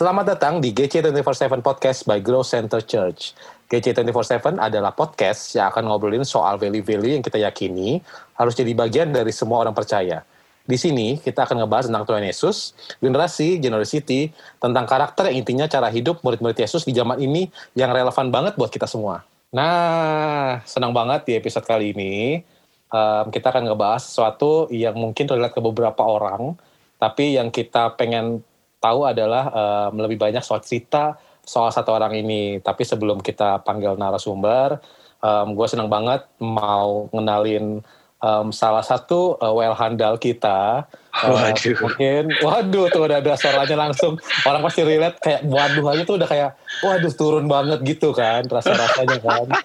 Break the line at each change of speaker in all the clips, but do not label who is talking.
Selamat datang di GC247 Podcast by Grow Center Church. GC247 adalah podcast yang akan ngobrolin soal value-value yang kita yakini harus jadi bagian dari semua orang percaya. Di sini kita akan ngebahas tentang Tuhan Yesus, generasi, generosity, tentang karakter yang intinya cara hidup murid-murid Yesus di zaman ini yang relevan banget buat kita semua. Nah, senang banget di episode kali ini um, kita akan ngebahas sesuatu yang mungkin relate ke beberapa orang, tapi yang kita pengen tahu adalah um, lebih banyak soal cerita soal satu orang ini. Tapi sebelum kita panggil narasumber, um, gue senang banget mau ngenalin um, salah satu uh, well handal kita. Uh, waduh. Mungkin, waduh tuh udah ada suaranya langsung. Orang pasti relate kayak waduh aja tuh udah kayak waduh turun banget gitu kan rasa-rasanya kan.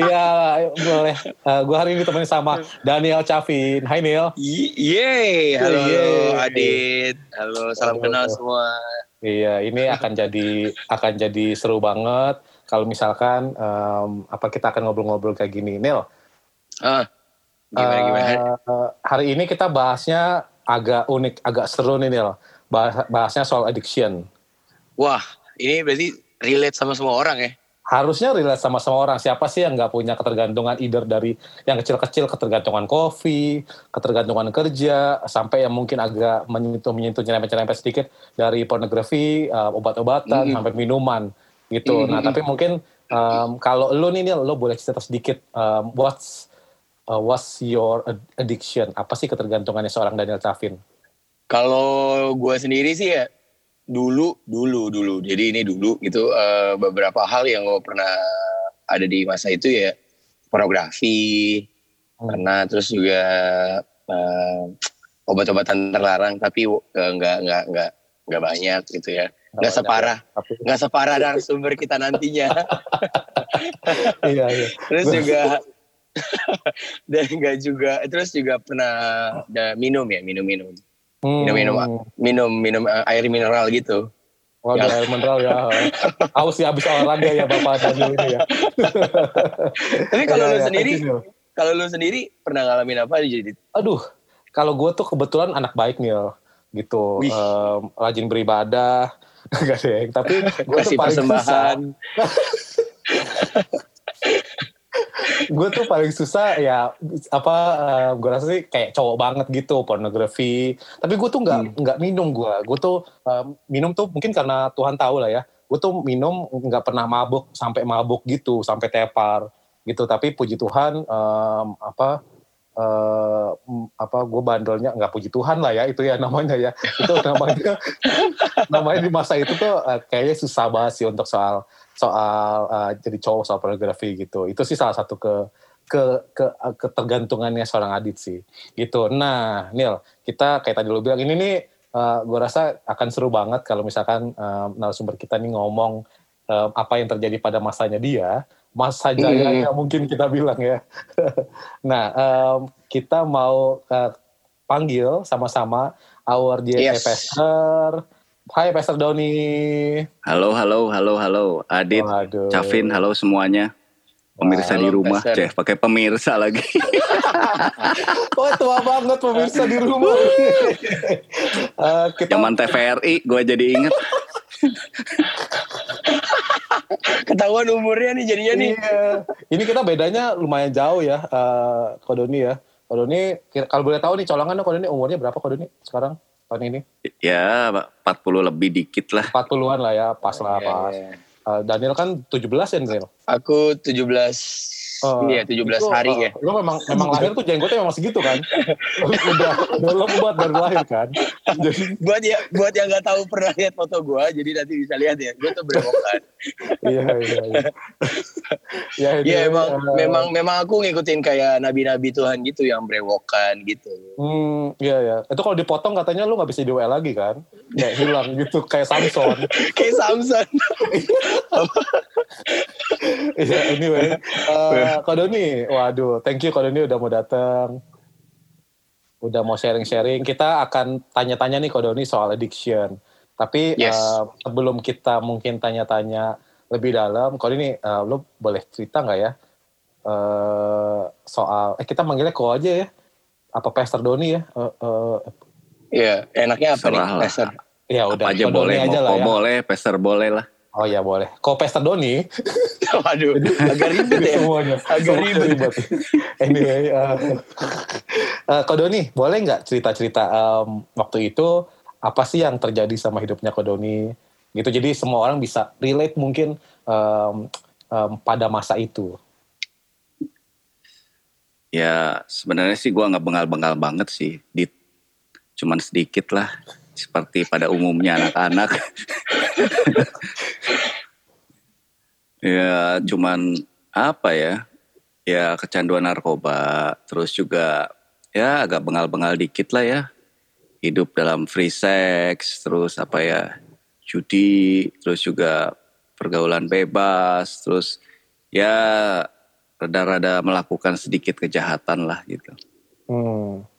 Iya boleh. Uh, gue hari ini temenin sama Daniel Chavin. Hai Neil.
Yeay, halo, Yeay. Adit. Halo, salam halo. kenal semua.
Iya, ini akan jadi akan jadi seru banget kalau misalkan um, apa kita akan ngobrol-ngobrol kayak gini, Neil
Uh, gimana gimana?
Uh, hari ini kita bahasnya agak unik, agak seru nih Nil. Bahas, bahasnya soal addiction.
Wah, ini berarti relate sama semua orang ya?
Harusnya relate sama semua orang. Siapa sih yang nggak punya ketergantungan either dari yang kecil-kecil ketergantungan kopi, ketergantungan kerja, sampai yang mungkin agak menyentuh menyentuh nyerempet-nyerempet sedikit dari pornografi, uh, obat-obatan, mm. sampai minuman gitu. Mm. Nah, tapi mungkin um, kalau lo nih, Nil, lo boleh cerita sedikit um, what's uh, what's your addiction? Apa sih ketergantungannya seorang Daniel Chavin?
Kalau gue sendiri sih ya dulu, dulu, dulu. Jadi ini dulu gitu uh, beberapa hal yang gue pernah ada di masa itu ya pornografi, hmm. karena terus juga uh, obat-obatan terlarang, tapi uh, nggak nggak nggak nggak banyak gitu ya nggak separah nggak separah sumber kita nantinya iya, iya. terus juga dan enggak juga terus juga pernah ada minum ya minum minum hmm. minum minum minum minum uh, air mineral gitu
Waduh, ya. air mineral ya. Haus ya habis olahraga ya Bapak tadi ini ya.
Tapi kalau ya, lu ya, sendiri, kalau lu sendiri pernah ngalamin apa jadi?
Aduh, kalau gue tuh kebetulan anak baik nih gitu. Um, rajin beribadah, gak yang. Tapi gue tuh paling persembahan. gue tuh paling susah ya apa uh, eh, gue rasa sih kayak cowok banget gitu pornografi tapi gue tuh nggak hmm. nggak hmm. minum gue gue tuh uh, minum tuh mungkin karena Tuhan tahu lah ya gue tuh minum nggak pernah mabuk sampai mabuk gitu sampai tepar gitu tapi puji Tuhan um, apa uh, apa gue bandelnya nggak puji Tuhan lah ya itu ya namanya ya itu namanya namanya di masa itu tuh uh, kayaknya susah banget sih untuk soal soal uh, jadi cowok soal pornografi gitu. Itu sih salah satu ke ke ke ketergantungannya seorang Adit sih. Gitu. Nah, Nil, kita kayak tadi lo bilang ini nih uh, gue rasa akan seru banget kalau misalkan uh, narasumber kita nih ngomong uh, apa yang terjadi pada masanya dia, masa jayanya hmm. mungkin kita bilang ya. nah, um, kita mau uh, panggil sama-sama our dear yes. Pastor Hai Pastor Doni.
Halo, halo, halo, halo. Adit, oh, Cavin, halo semuanya. Pemirsa halo, di rumah, Ceh, pakai pemirsa lagi.
oh, tua banget pemirsa di rumah.
uh, kita... Zaman TVRI, gue jadi inget.
Ketahuan umurnya nih jadinya nih. Iya.
Ini kita bedanya lumayan jauh ya, uh, Kodoni ya. Kodoni, kalau boleh tahu nih colongan Kodoni umurnya berapa Kodoni sekarang? Tahun ini?
Ya, 40 lebih dikit lah.
40-an lah ya, pas lah, yeah, pas. Yeah. Uh, Daniel kan 17 ya, Daniel?
Aku 17 Uh, iya 17 itu, hari uh, ya.
Lo memang memang lahir tuh jenggotnya memang segitu kan. udah udah lo buat dari lahir kan.
Jadi buat ya buat yang nggak tahu pernah lihat foto gue, jadi nanti bisa lihat ya. Gue tuh berewokan. iya iya iya. ya, ya emang uh, memang memang aku ngikutin kayak nabi-nabi Tuhan gitu yang berewokan gitu.
Hmm iya iya. Itu kalau dipotong katanya lo nggak bisa di lagi kan? Kayak hilang gitu kayak Samson.
kayak Samson.
Iya anyway. Uh, Kak Doni, waduh, thank you Kak Doni udah mau datang. Udah mau sharing-sharing. Kita akan tanya-tanya nih Kak Doni soal addiction. Tapi yes. uh, sebelum kita mungkin tanya-tanya lebih dalam, Kak Doni, uh, lo boleh cerita nggak ya uh, soal? Eh kita manggilnya kok aja ya? Apa Pastor Doni ya?
Iya, uh, uh, enaknya apa Salah nih, Pastor?
Ya udah.
Apa aja boleh, aja lah ya. boleh, peser boleh lah.
Oh ya boleh. Kok pesta Doni?
Waduh, agak ribet ya.
Semuanya. Agak ribet. anyway, uh, uh, Kak Doni, boleh nggak cerita-cerita um, waktu itu apa sih yang terjadi sama hidupnya Kak Doni? Gitu. Jadi semua orang bisa relate mungkin um, um, pada masa itu.
Ya sebenarnya sih gue nggak bengal-bengal banget sih. Di, cuman sedikit lah seperti pada umumnya anak-anak. ya cuman apa ya? Ya kecanduan narkoba, terus juga ya agak bengal-bengal dikit lah ya. Hidup dalam free sex, terus apa ya? Judi, terus juga pergaulan bebas, terus ya rada-rada melakukan sedikit kejahatan lah gitu.
Hmm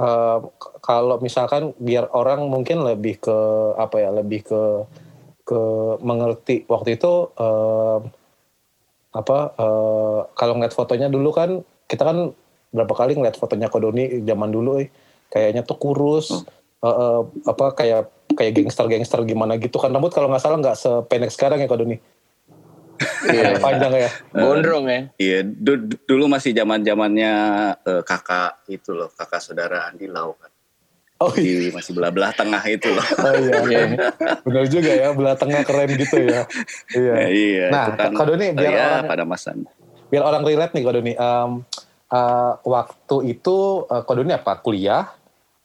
uh, kalau misalkan biar orang mungkin lebih ke apa ya lebih ke ke mengerti. Waktu itu uh, apa uh, kalau ngeliat fotonya dulu kan kita kan berapa kali ngeliat fotonya Kodoni zaman dulu eh. Kayaknya tuh kurus hmm. uh, uh, apa kayak kayak gangster-gangster gimana gitu kan. Rambut kalau nggak salah nggak sependek sekarang ya Kodoni Iya, panjang ya.
Gondrong ya.
Iya, dulu masih zaman zamannya uh, kakak itu loh, kakak saudara Andi Lau kan. Oh iya. masih belah-belah tengah itu loh.
Oh iya, iya. benar juga ya, belah tengah keren gitu ya. Iya.
Nah, iya.
Nah, kan, Kak Doni biar
ya,
orang
pada masanya.
Biar orang relate nih Kak Doni. Um, uh, waktu itu uh, Kak Doni apa? Kuliah?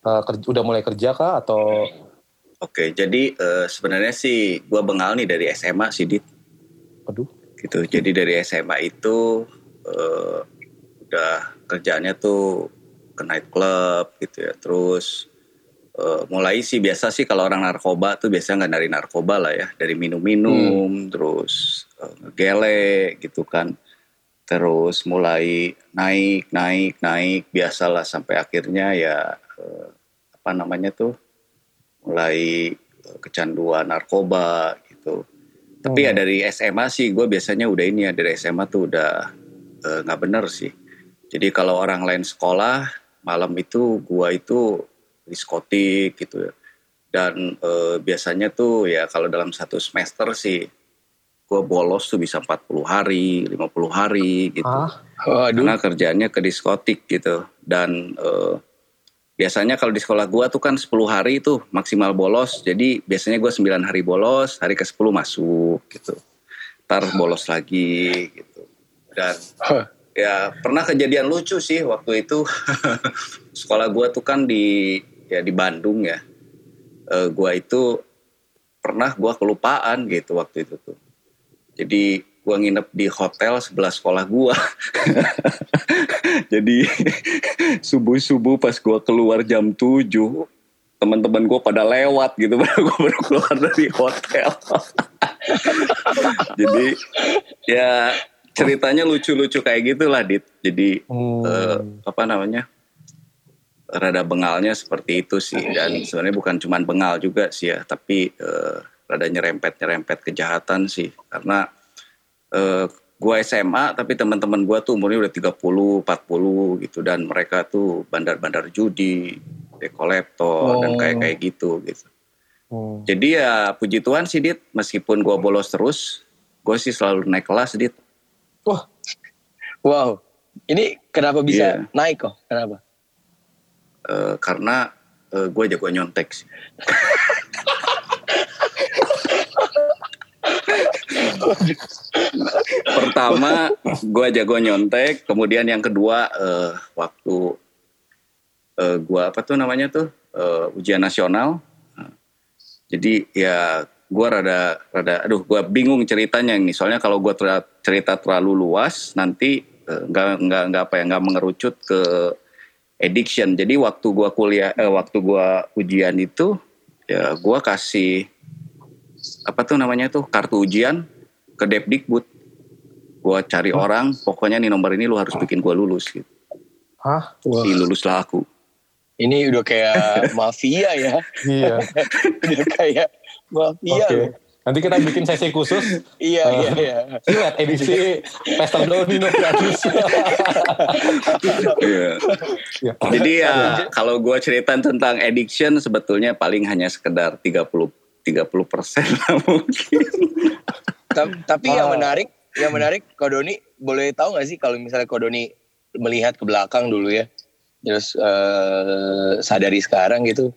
Uh, kerja, udah mulai kerja kah atau?
Oke, jadi uh, sebenarnya sih gue bengal nih dari SMA sih Dit.
Aduh.
Gitu. Jadi dari SMA itu uh, udah kerjanya tuh ke night club gitu ya. Terus uh, mulai sih biasa sih kalau orang narkoba tuh biasanya nggak dari narkoba lah ya, dari minum-minum, hmm. terus uh, gele gitu kan. Terus mulai naik, naik, naik, biasalah sampai akhirnya ya uh, apa namanya tuh mulai kecanduan narkoba gitu. Tapi ya hmm. dari SMA sih gue biasanya udah ini ya dari SMA tuh udah eh, nggak uh, bener sih. Jadi kalau orang lain sekolah malam itu gue itu diskotik gitu ya. Dan uh, biasanya tuh ya kalau dalam satu semester sih gue bolos tuh bisa 40 hari, 50 hari gitu. Ah? Karena kerjanya ke diskotik gitu. Dan uh, biasanya kalau di sekolah gua tuh kan 10 hari itu maksimal bolos. Jadi biasanya gua 9 hari bolos, hari ke-10 masuk gitu. Ntar bolos lagi gitu. Dan ya pernah kejadian lucu sih waktu itu. sekolah gua tuh kan di ya di Bandung ya. E, gua itu pernah gua kelupaan gitu waktu itu tuh. Jadi gue nginep di hotel sebelah sekolah gue. Jadi subuh-subuh pas gue keluar jam 7, teman-teman gue pada lewat gitu baru gue baru keluar dari hotel. Jadi ya ceritanya lucu-lucu kayak gitulah dit. Jadi hmm. uh, apa namanya? rada bengalnya seperti itu sih dan sebenarnya bukan cuma bengal juga sih ya, tapi uh, rada nyerempet-nyerempet kejahatan sih karena uh, gue SMA tapi teman-teman gue tuh umurnya udah 30, 40 gitu dan mereka tuh bandar-bandar judi, dekolektor oh. dan kayak kayak gitu gitu. Oh. Jadi ya puji Tuhan sih Dit, meskipun gue bolos terus, gue sih selalu naik kelas Dit.
Wah, wow, ini kenapa bisa yeah. naik kok? Kenapa?
Uh, karena uh, gue jago nyontek sih. Pertama, gue jago nyontek. Kemudian yang kedua, uh, waktu uh, eh, gue apa tuh namanya tuh uh, ujian nasional. Jadi ya gue rada rada, aduh gue bingung ceritanya ini. Soalnya kalau gue cerita terlalu luas, nanti nggak uh, nggak nggak apa ya nggak mengerucut ke addiction. Jadi waktu gue kuliah, eh, waktu gue ujian itu, ya gue kasih apa tuh namanya tuh kartu ujian ke Depdikbud. Gua cari Hah? orang, pokoknya nih nomor ini lu harus bikin gua lulus gitu.
Hah?
Wah. lah aku.
Ini udah kayak mafia ya.
iya.
udah kayak mafia. Okay.
Nanti kita bikin sesi khusus.
iya,
Eh,
iya, iya.
Silat edisi Pesta Doni Noviadis.
Iya.
Ya.
Jadi ya kalau gue cerita tentang addiction sebetulnya paling hanya sekedar 30 30 persen lah mungkin.
Ta- Tapi yang
Ah.
menarik, yang menarik, Kodoni boleh tahu nggak sih kalau misalnya Kodoni melihat ke belakang dulu ya, terus eh, sadari sekarang gitu,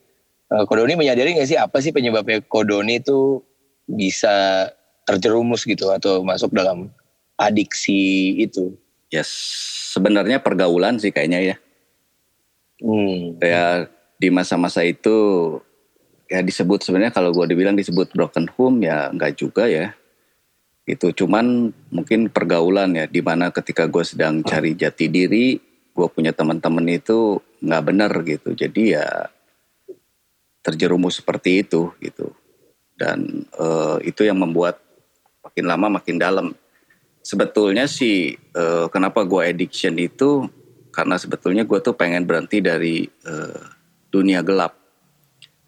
eh, Kodoni menyadari nggak sih apa sih penyebabnya Kodoni itu bisa terjerumus gitu atau masuk dalam adiksi itu?
Ya sebenarnya pergaulan sih kayaknya ya.
Hmm.
Ya di masa-masa itu ya disebut sebenarnya kalau gue dibilang disebut broken home ya enggak juga ya. Itu cuman mungkin pergaulan ya di mana ketika gue sedang cari jati diri, gue punya teman-teman itu nggak benar gitu. Jadi ya terjerumus seperti itu gitu. Dan eh, itu yang membuat makin lama makin dalam. Sebetulnya sih eh, kenapa gue addiction itu karena sebetulnya gue tuh pengen berhenti dari eh, dunia gelap.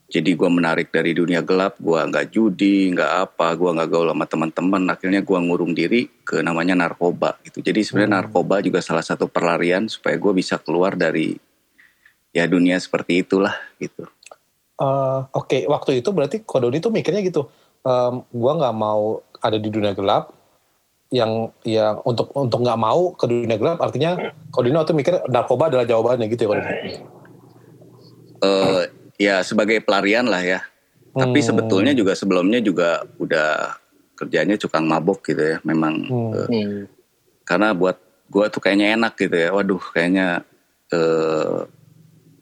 Jadi gue menarik dari dunia gelap, gue nggak judi, nggak apa, gue nggak gaul sama teman-teman. Akhirnya gue ngurung diri ke namanya narkoba gitu. Jadi sebenarnya narkoba juga salah satu perlarian supaya gue bisa keluar dari ya dunia seperti itulah gitu.
Eh, Oke, waktu itu berarti Kodoni tuh mikirnya gitu. em, gua nggak mau ada di dunia gelap. Yang yang untuk untuk nggak mau ke dunia gelap artinya Kodoni waktu mikir narkoba adalah jawabannya gitu ya Kodoni.
eh ya sebagai pelarian lah ya. Tapi
Hmm.
sebetulnya juga sebelumnya juga udah kerjanya cukang mabok gitu ya. Memang
Hmm.
eh,
Hmm.
karena buat gua tuh kayaknya enak gitu ya. Waduh, kayaknya eh,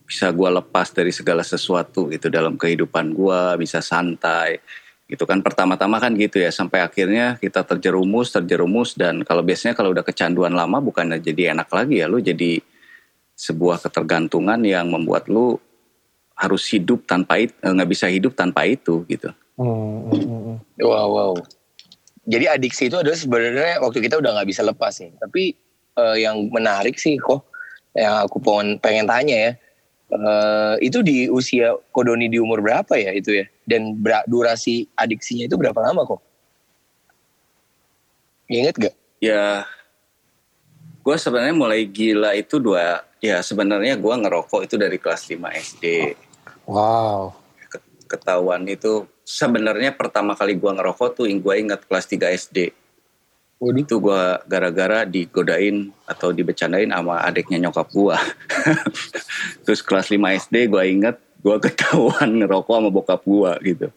bisa gua lepas dari segala sesuatu gitu dalam kehidupan gua, bisa santai. Gitu kan pertama-tama kan gitu ya sampai akhirnya kita terjerumus, terjerumus dan kalau biasanya kalau udah kecanduan lama bukannya jadi enak lagi ya lu jadi sebuah ketergantungan yang membuat lu harus hidup tanpa itu nggak bisa hidup tanpa itu gitu.
Hmm, hmm, hmm, hmm.
Wow, wow. Jadi adiksi itu adalah sebenarnya waktu kita udah nggak bisa lepas nih. Tapi eh, yang menarik sih kok, yang aku pengen, pengen tanya ya, eh, itu di usia Kodoni di umur berapa ya itu ya? Dan bera- durasi adiksinya itu berapa lama kok? Ingat gak?
Ya, gue sebenarnya mulai gila itu dua. Ya sebenarnya gue ngerokok itu dari kelas 5 SD.
Wow.
Ketahuan itu sebenarnya pertama kali gue ngerokok tuh gue ingat kelas 3 SD.
Waduh.
Itu gue gara-gara digodain atau dibecandain sama adiknya nyokap gue. Terus kelas 5 SD gue ingat gue ketahuan ngerokok sama bokap gue gitu.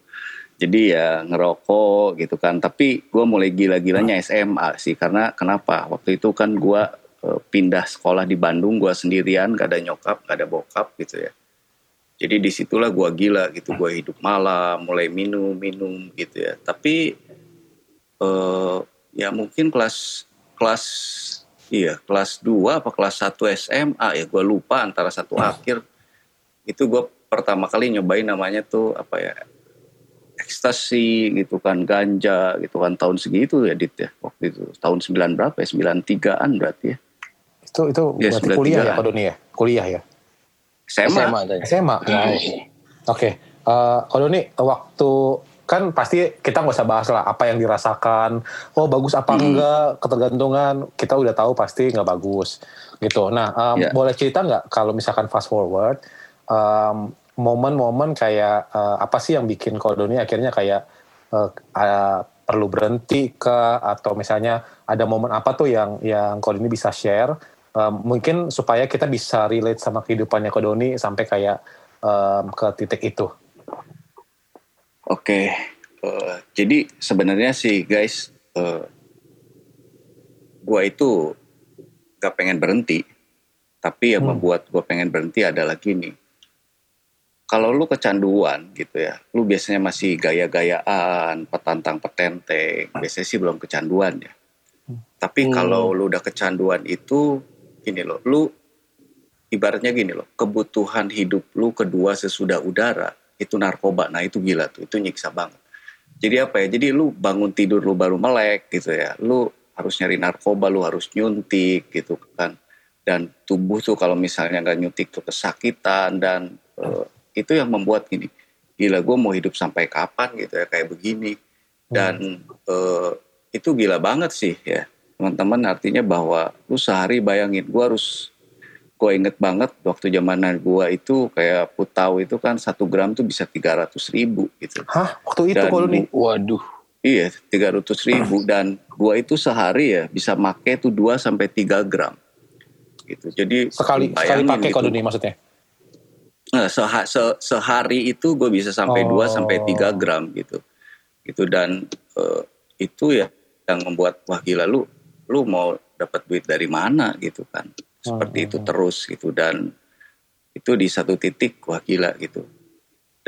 Jadi ya ngerokok gitu kan. Tapi gue mulai gila-gilanya SMA sih. Karena kenapa? Waktu itu kan gue eh, pindah sekolah di Bandung. Gue sendirian, gak ada nyokap, gak ada bokap gitu ya. Jadi di situlah gue gila gitu. Gue hidup malam, mulai minum-minum gitu ya. Tapi eh, ya mungkin kelas kelas iya kelas 2 apa kelas 1 SMA ya gue lupa antara satu akhir itu gue pertama kali nyobain namanya tuh apa ya ekstasi gitu kan ganja gitu kan tahun segitu ya dit ya waktu itu tahun 9 berapa ya 93an berarti ya
Itu itu
Ya,
berarti kuliah ya Kodoni ya? Kuliah ya?
SMA,
SMA.
SMA. Wow. Oke. Eh, Kodoni waktu kan pasti kita nggak usah bahas lah apa yang dirasakan. Oh bagus apa enggak ketergantungan kita udah tahu pasti nggak bagus gitu. Nah em,
Ya.
boleh cerita nggak kalau misalkan fast forward em, momen-momen kayak eh, apa sih yang bikin Kodoni akhirnya kayak eh, eh, perlu berhenti ke atau misalnya ada momen apa tuh yang yang Kodoni bisa share mungkin supaya kita bisa relate sama kehidupannya Kodoni sampai kayak em, ke titik itu.
Oke, eh, jadi sebenarnya sih guys, eh, gua itu gak pengen berhenti, tapi yang
Hmm.
membuat gua pengen berhenti adalah gini. Kalau lu kecanduan gitu ya, lu biasanya masih gaya-gayaan, petantang petenteng, biasanya sih belum kecanduan ya. Tapi
Hmm.
kalau lu udah kecanduan itu, gini loh, lu ibaratnya gini loh, kebutuhan hidup lu kedua sesudah udara itu narkoba. Nah itu gila tuh, itu nyiksa banget. Jadi apa ya? Jadi lu bangun tidur lu baru melek gitu ya. Lu harus nyari narkoba, lu harus nyuntik gitu kan. Dan tubuh tuh kalau misalnya nggak nyuntik tuh kesakitan dan eh, itu yang membuat gini. Gila gue mau hidup sampai kapan gitu ya kayak begini. dan uh, itu gila banget sih ya teman-teman artinya bahwa lu sehari bayangin gue harus gue inget banget waktu zamanan gue itu kayak putau itu kan satu gram tuh bisa tiga ratus ribu gitu.
Hah? Waktu itu kalau nih?
Waduh.
Iya, tiga ratus ribu dan gua itu sehari ya bisa make tuh 2 sampai tiga gram. Gitu. Jadi
sekali sekali pakai gitu. nih maksudnya.
Nah, seha, se, sehari itu gue bisa sampai oh. 2 sampai tiga gram gitu. Gitu dan uh, itu ya yang membuat wah gila lu lu mau dapat duit dari mana gitu kan. Seperti oh. itu terus gitu dan itu di satu titik wah gila gitu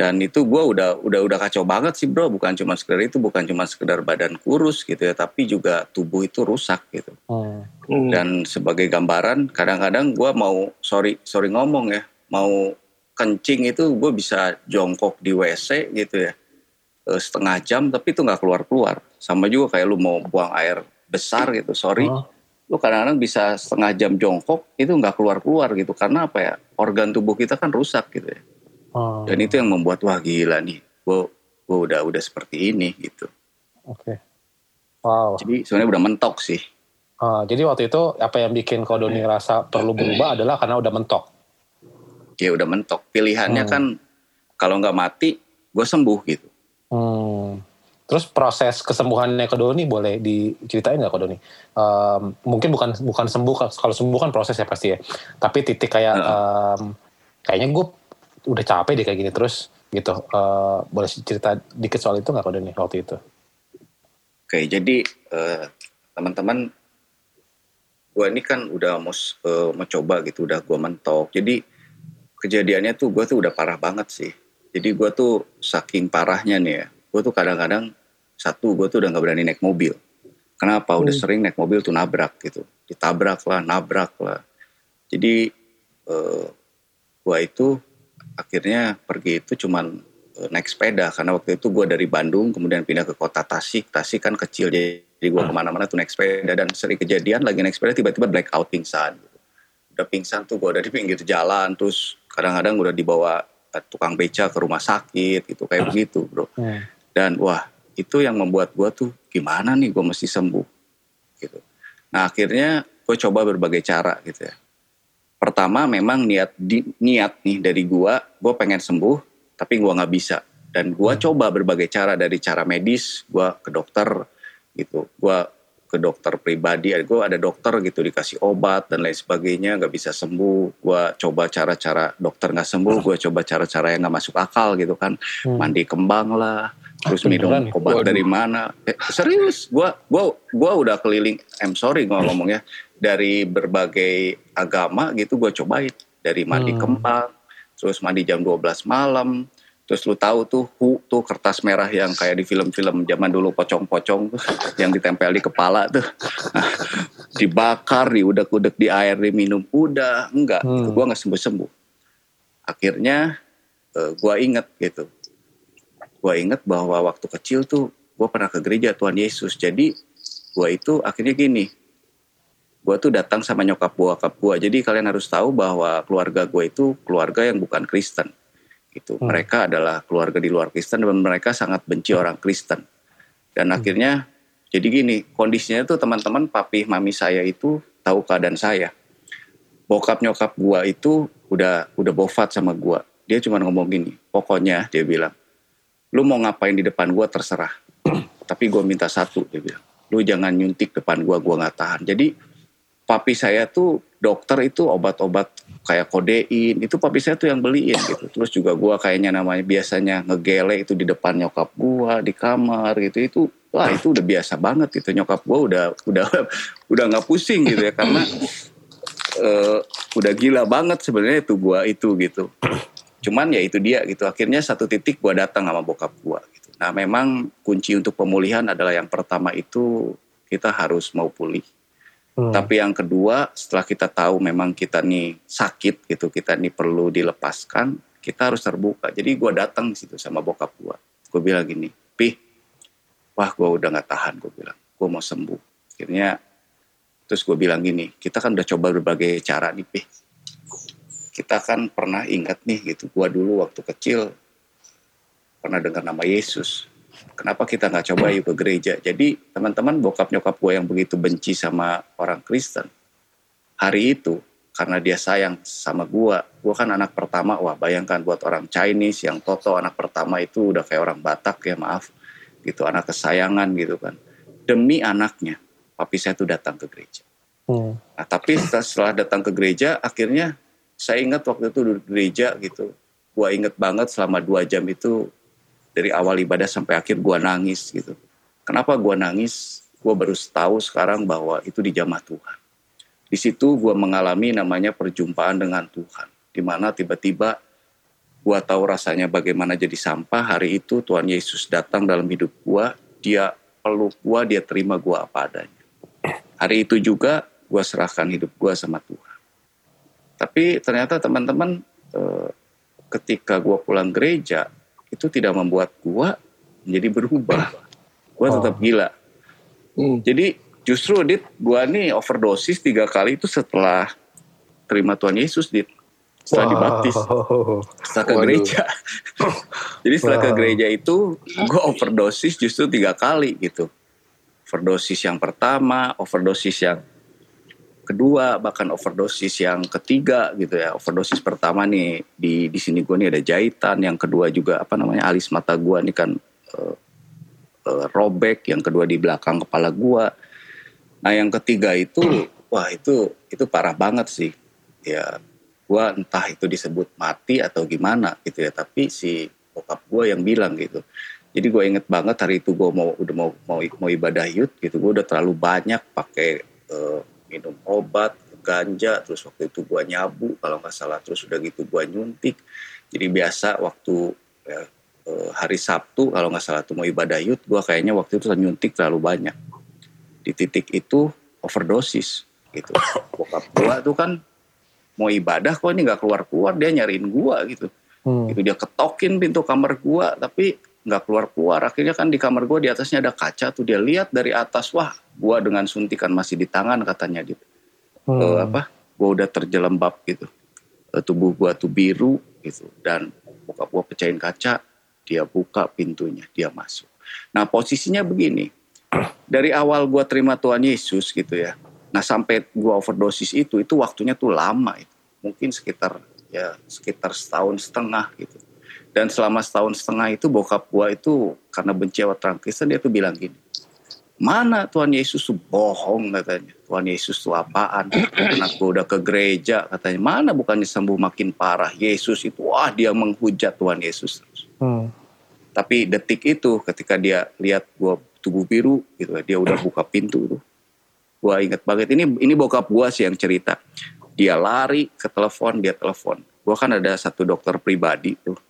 dan itu gue udah udah udah kacau banget sih bro bukan cuma sekedar itu bukan cuma sekedar badan kurus gitu ya tapi juga tubuh itu rusak gitu hmm. dan sebagai gambaran kadang-kadang gue mau sorry sorry ngomong ya mau kencing itu gue bisa jongkok di wc gitu ya eh, setengah jam tapi itu nggak keluar keluar sama juga kayak lu mau buang air besar gitu sorry oh. lu kadang-kadang bisa setengah jam jongkok itu nggak keluar keluar gitu karena apa ya organ tubuh kita kan rusak gitu ya Oh. Dan itu yang membuat wah gila nih, gue gue udah udah seperti ini gitu.
Oke. Okay. Wow.
Jadi sebenarnya udah mentok sih.
Uh, jadi waktu itu apa yang bikin kau Doni rasa perlu berubah adalah karena udah mentok.
Ya udah mentok. Pilihannya hmm. kan kalau nggak mati, gue sembuh gitu.
Hmm. Terus proses kesembuhannya ke Doni boleh diceritain nggak ke Doni? Um, mungkin bukan bukan sembuh kalau sembuh kan proses ya pasti ya. Tapi titik kayak um, kayaknya gue udah capek deh kayak gini terus gitu. Uh, boleh cerita dikit soal itu nggak kode nih waktu itu?
Oke, jadi uh, teman-teman, gue ini kan udah mau uh, mencoba gitu, udah gue mentok. Jadi kejadiannya tuh gue tuh udah parah banget sih. Jadi gue tuh saking parahnya nih ya, gue tuh kadang-kadang satu gue tuh udah nggak berani naik mobil. Kenapa? Udah hmm. sering naik mobil tuh nabrak gitu, ditabrak lah, nabrak lah. Jadi uh, gue itu akhirnya pergi itu cuman eh, naik sepeda karena waktu itu gue dari Bandung kemudian pindah ke kota Tasik Tasik kan kecil jadi gue hmm. ke mana-mana tuh naik sepeda dan sering kejadian lagi naik sepeda tiba-tiba blackout pingsan udah pingsan tuh gue udah di pinggir jalan terus kadang-kadang udah dibawa eh, tukang beca ke rumah sakit gitu kayak hmm. begitu bro dan wah itu yang membuat gue tuh gimana nih gue mesti sembuh? Gitu. Nah akhirnya gue coba berbagai cara gitu ya. Pertama memang niat di, niat nih dari gua gua pengen sembuh tapi gua nggak bisa. Dan gua hmm. coba berbagai cara dari cara medis gua ke dokter gitu. Gua ke dokter pribadi gue ada dokter gitu dikasih obat dan lain sebagainya nggak bisa sembuh. Gue coba cara-cara dokter nggak sembuh gue coba cara-cara yang nggak masuk akal gitu kan. Hmm. mandi kembang lah terus ah, minum obat Waduh. dari mana? Eh, serius? Gue gua gua udah keliling I'm sorry gue ngomongnya dari berbagai agama gitu gue cobain. Dari mandi hmm. kembang terus mandi jam 12 malam terus lu tahu tuh hu tuh kertas merah yang kayak di film-film zaman dulu pocong-pocong tuh yang ditempel di kepala tuh. Nah, dibakar diudek-udek di air diminum. Udah enggak. Hmm. itu gue nggak sembuh-sembuh. Akhirnya uh, gue inget gitu gue inget bahwa waktu kecil tuh gue pernah ke gereja Tuhan Yesus jadi gue itu akhirnya gini gue tuh datang sama nyokap bokap gue. Jadi kalian harus tahu bahwa keluarga gue itu keluarga yang bukan Kristen. Gitu. Hmm. Mereka adalah keluarga di luar Kristen dan mereka sangat benci orang Kristen. Dan hmm. akhirnya jadi gini, kondisinya tuh teman-teman papi mami saya itu tahu keadaan saya. Bokap nyokap gue itu udah udah bofat sama gue. Dia cuma ngomong gini, pokoknya dia bilang, lu mau ngapain di depan gue terserah. Tapi gue minta satu, dia bilang, lu jangan nyuntik depan gue, gue nggak tahan. Jadi papi saya tuh dokter itu obat-obat kayak kodein itu papi saya tuh yang beliin gitu. Terus juga gue kayaknya namanya biasanya ngegele itu di depan nyokap gue di kamar gitu. Itu wah itu udah biasa banget gitu. Nyokap gue udah udah udah nggak pusing gitu ya karena uh, udah gila banget sebenarnya itu gue itu gitu cuman ya itu dia gitu akhirnya satu titik gue datang sama bokap gue gitu nah memang kunci untuk pemulihan adalah yang pertama itu kita harus mau pulih Hmm. Tapi yang kedua, setelah kita tahu memang kita nih sakit gitu, kita nih perlu dilepaskan, kita harus terbuka. Jadi gue datang situ sama bokap gue. Gue bilang gini, Pih, wah gue udah gak tahan, gue bilang. Gue mau sembuh. Akhirnya, terus gue bilang gini, kita kan udah coba berbagai cara nih, Pih. Kita kan pernah ingat nih gitu, gue dulu waktu kecil pernah dengar nama Yesus. kenapa kita nggak coba yuk ke gereja jadi teman-teman bokap nyokap gue yang begitu benci sama orang Kristen hari itu karena dia sayang sama gue gue kan anak pertama wah bayangkan buat orang Chinese yang Toto anak pertama itu udah kayak orang Batak ya maaf gitu anak kesayangan gitu kan demi anaknya papi saya tuh datang ke gereja hmm. nah tapi setelah datang ke gereja akhirnya saya ingat waktu itu di gereja gitu gue inget banget selama dua jam itu dari awal ibadah sampai akhir gue nangis gitu. Kenapa gue nangis? Gue baru tahu sekarang bahwa itu di jamah Tuhan. Di situ gue mengalami namanya perjumpaan dengan Tuhan. Di mana tiba-tiba gue tahu rasanya bagaimana jadi sampah. Hari itu Tuhan Yesus datang dalam hidup gue. Dia peluk gue, dia terima gue apa adanya. Hari itu juga gue serahkan hidup gue sama Tuhan. Tapi ternyata teman-teman eh, ketika gue pulang gereja, itu tidak membuat gua menjadi berubah. Gua oh. tetap gila. Hmm. Jadi justru dit gua nih overdosis tiga kali itu setelah terima Tuhan Yesus dit setelah wow. dibaptis setelah ke Waduh. gereja jadi setelah wow. ke gereja itu gue overdosis justru tiga kali gitu overdosis yang pertama overdosis yang kedua bahkan overdosis yang ketiga gitu ya. Overdosis pertama nih di di sini gue nih ada jahitan yang kedua juga apa namanya alis mata gue nih kan uh, uh, robek yang kedua di belakang kepala gue nah yang ketiga itu wah itu itu parah banget sih. Ya gue entah itu disebut mati atau gimana gitu ya tapi si bokap gue yang bilang gitu. Jadi gue inget banget hari itu gue mau udah mau mau mau ibadah yud gitu gue udah terlalu banyak pakai uh, minum obat ganja terus waktu itu gua nyabu kalau nggak salah terus udah gitu gua nyuntik. Jadi biasa waktu ya, eh, hari Sabtu kalau nggak salah tuh mau ibadah yud gua kayaknya waktu itu nyuntik terlalu banyak. Di titik itu overdosis gitu. Bokap gua tuh kan mau ibadah kok ini nggak keluar keluar dia nyariin gua gitu. Hmm. itu dia ketokin pintu kamar gua tapi nggak keluar keluar. Akhirnya kan di kamar gue di atasnya ada kaca tuh. Dia lihat dari atas wah gue dengan suntikan masih di tangan katanya gitu hmm. uh, apa? Gue udah terjelembab gitu. Uh, tubuh gue tuh biru gitu. Dan buka gue pecahin kaca dia buka pintunya dia masuk. Nah posisinya begini. Dari awal gue terima Tuhan Yesus gitu ya. Nah sampai gue overdosis itu itu waktunya tuh lama itu. Mungkin sekitar ya sekitar setahun setengah gitu dan selama setahun setengah itu bokap gua itu karena benci orang Kristen dia tuh bilang gini, mana Tuhan Yesus tuh bohong katanya. Tuhan Yesus tuh apaan? Anak gua udah ke gereja katanya. Mana bukannya sembuh makin parah. Yesus itu wah dia menghujat Tuhan Yesus. Hmm. Tapi detik itu ketika dia lihat gua tubuh biru gitu dia udah buka pintu tuh. Gua inget banget ini ini bokap gua sih yang cerita. Dia lari ke telepon, dia telepon. Gua kan ada satu dokter pribadi tuh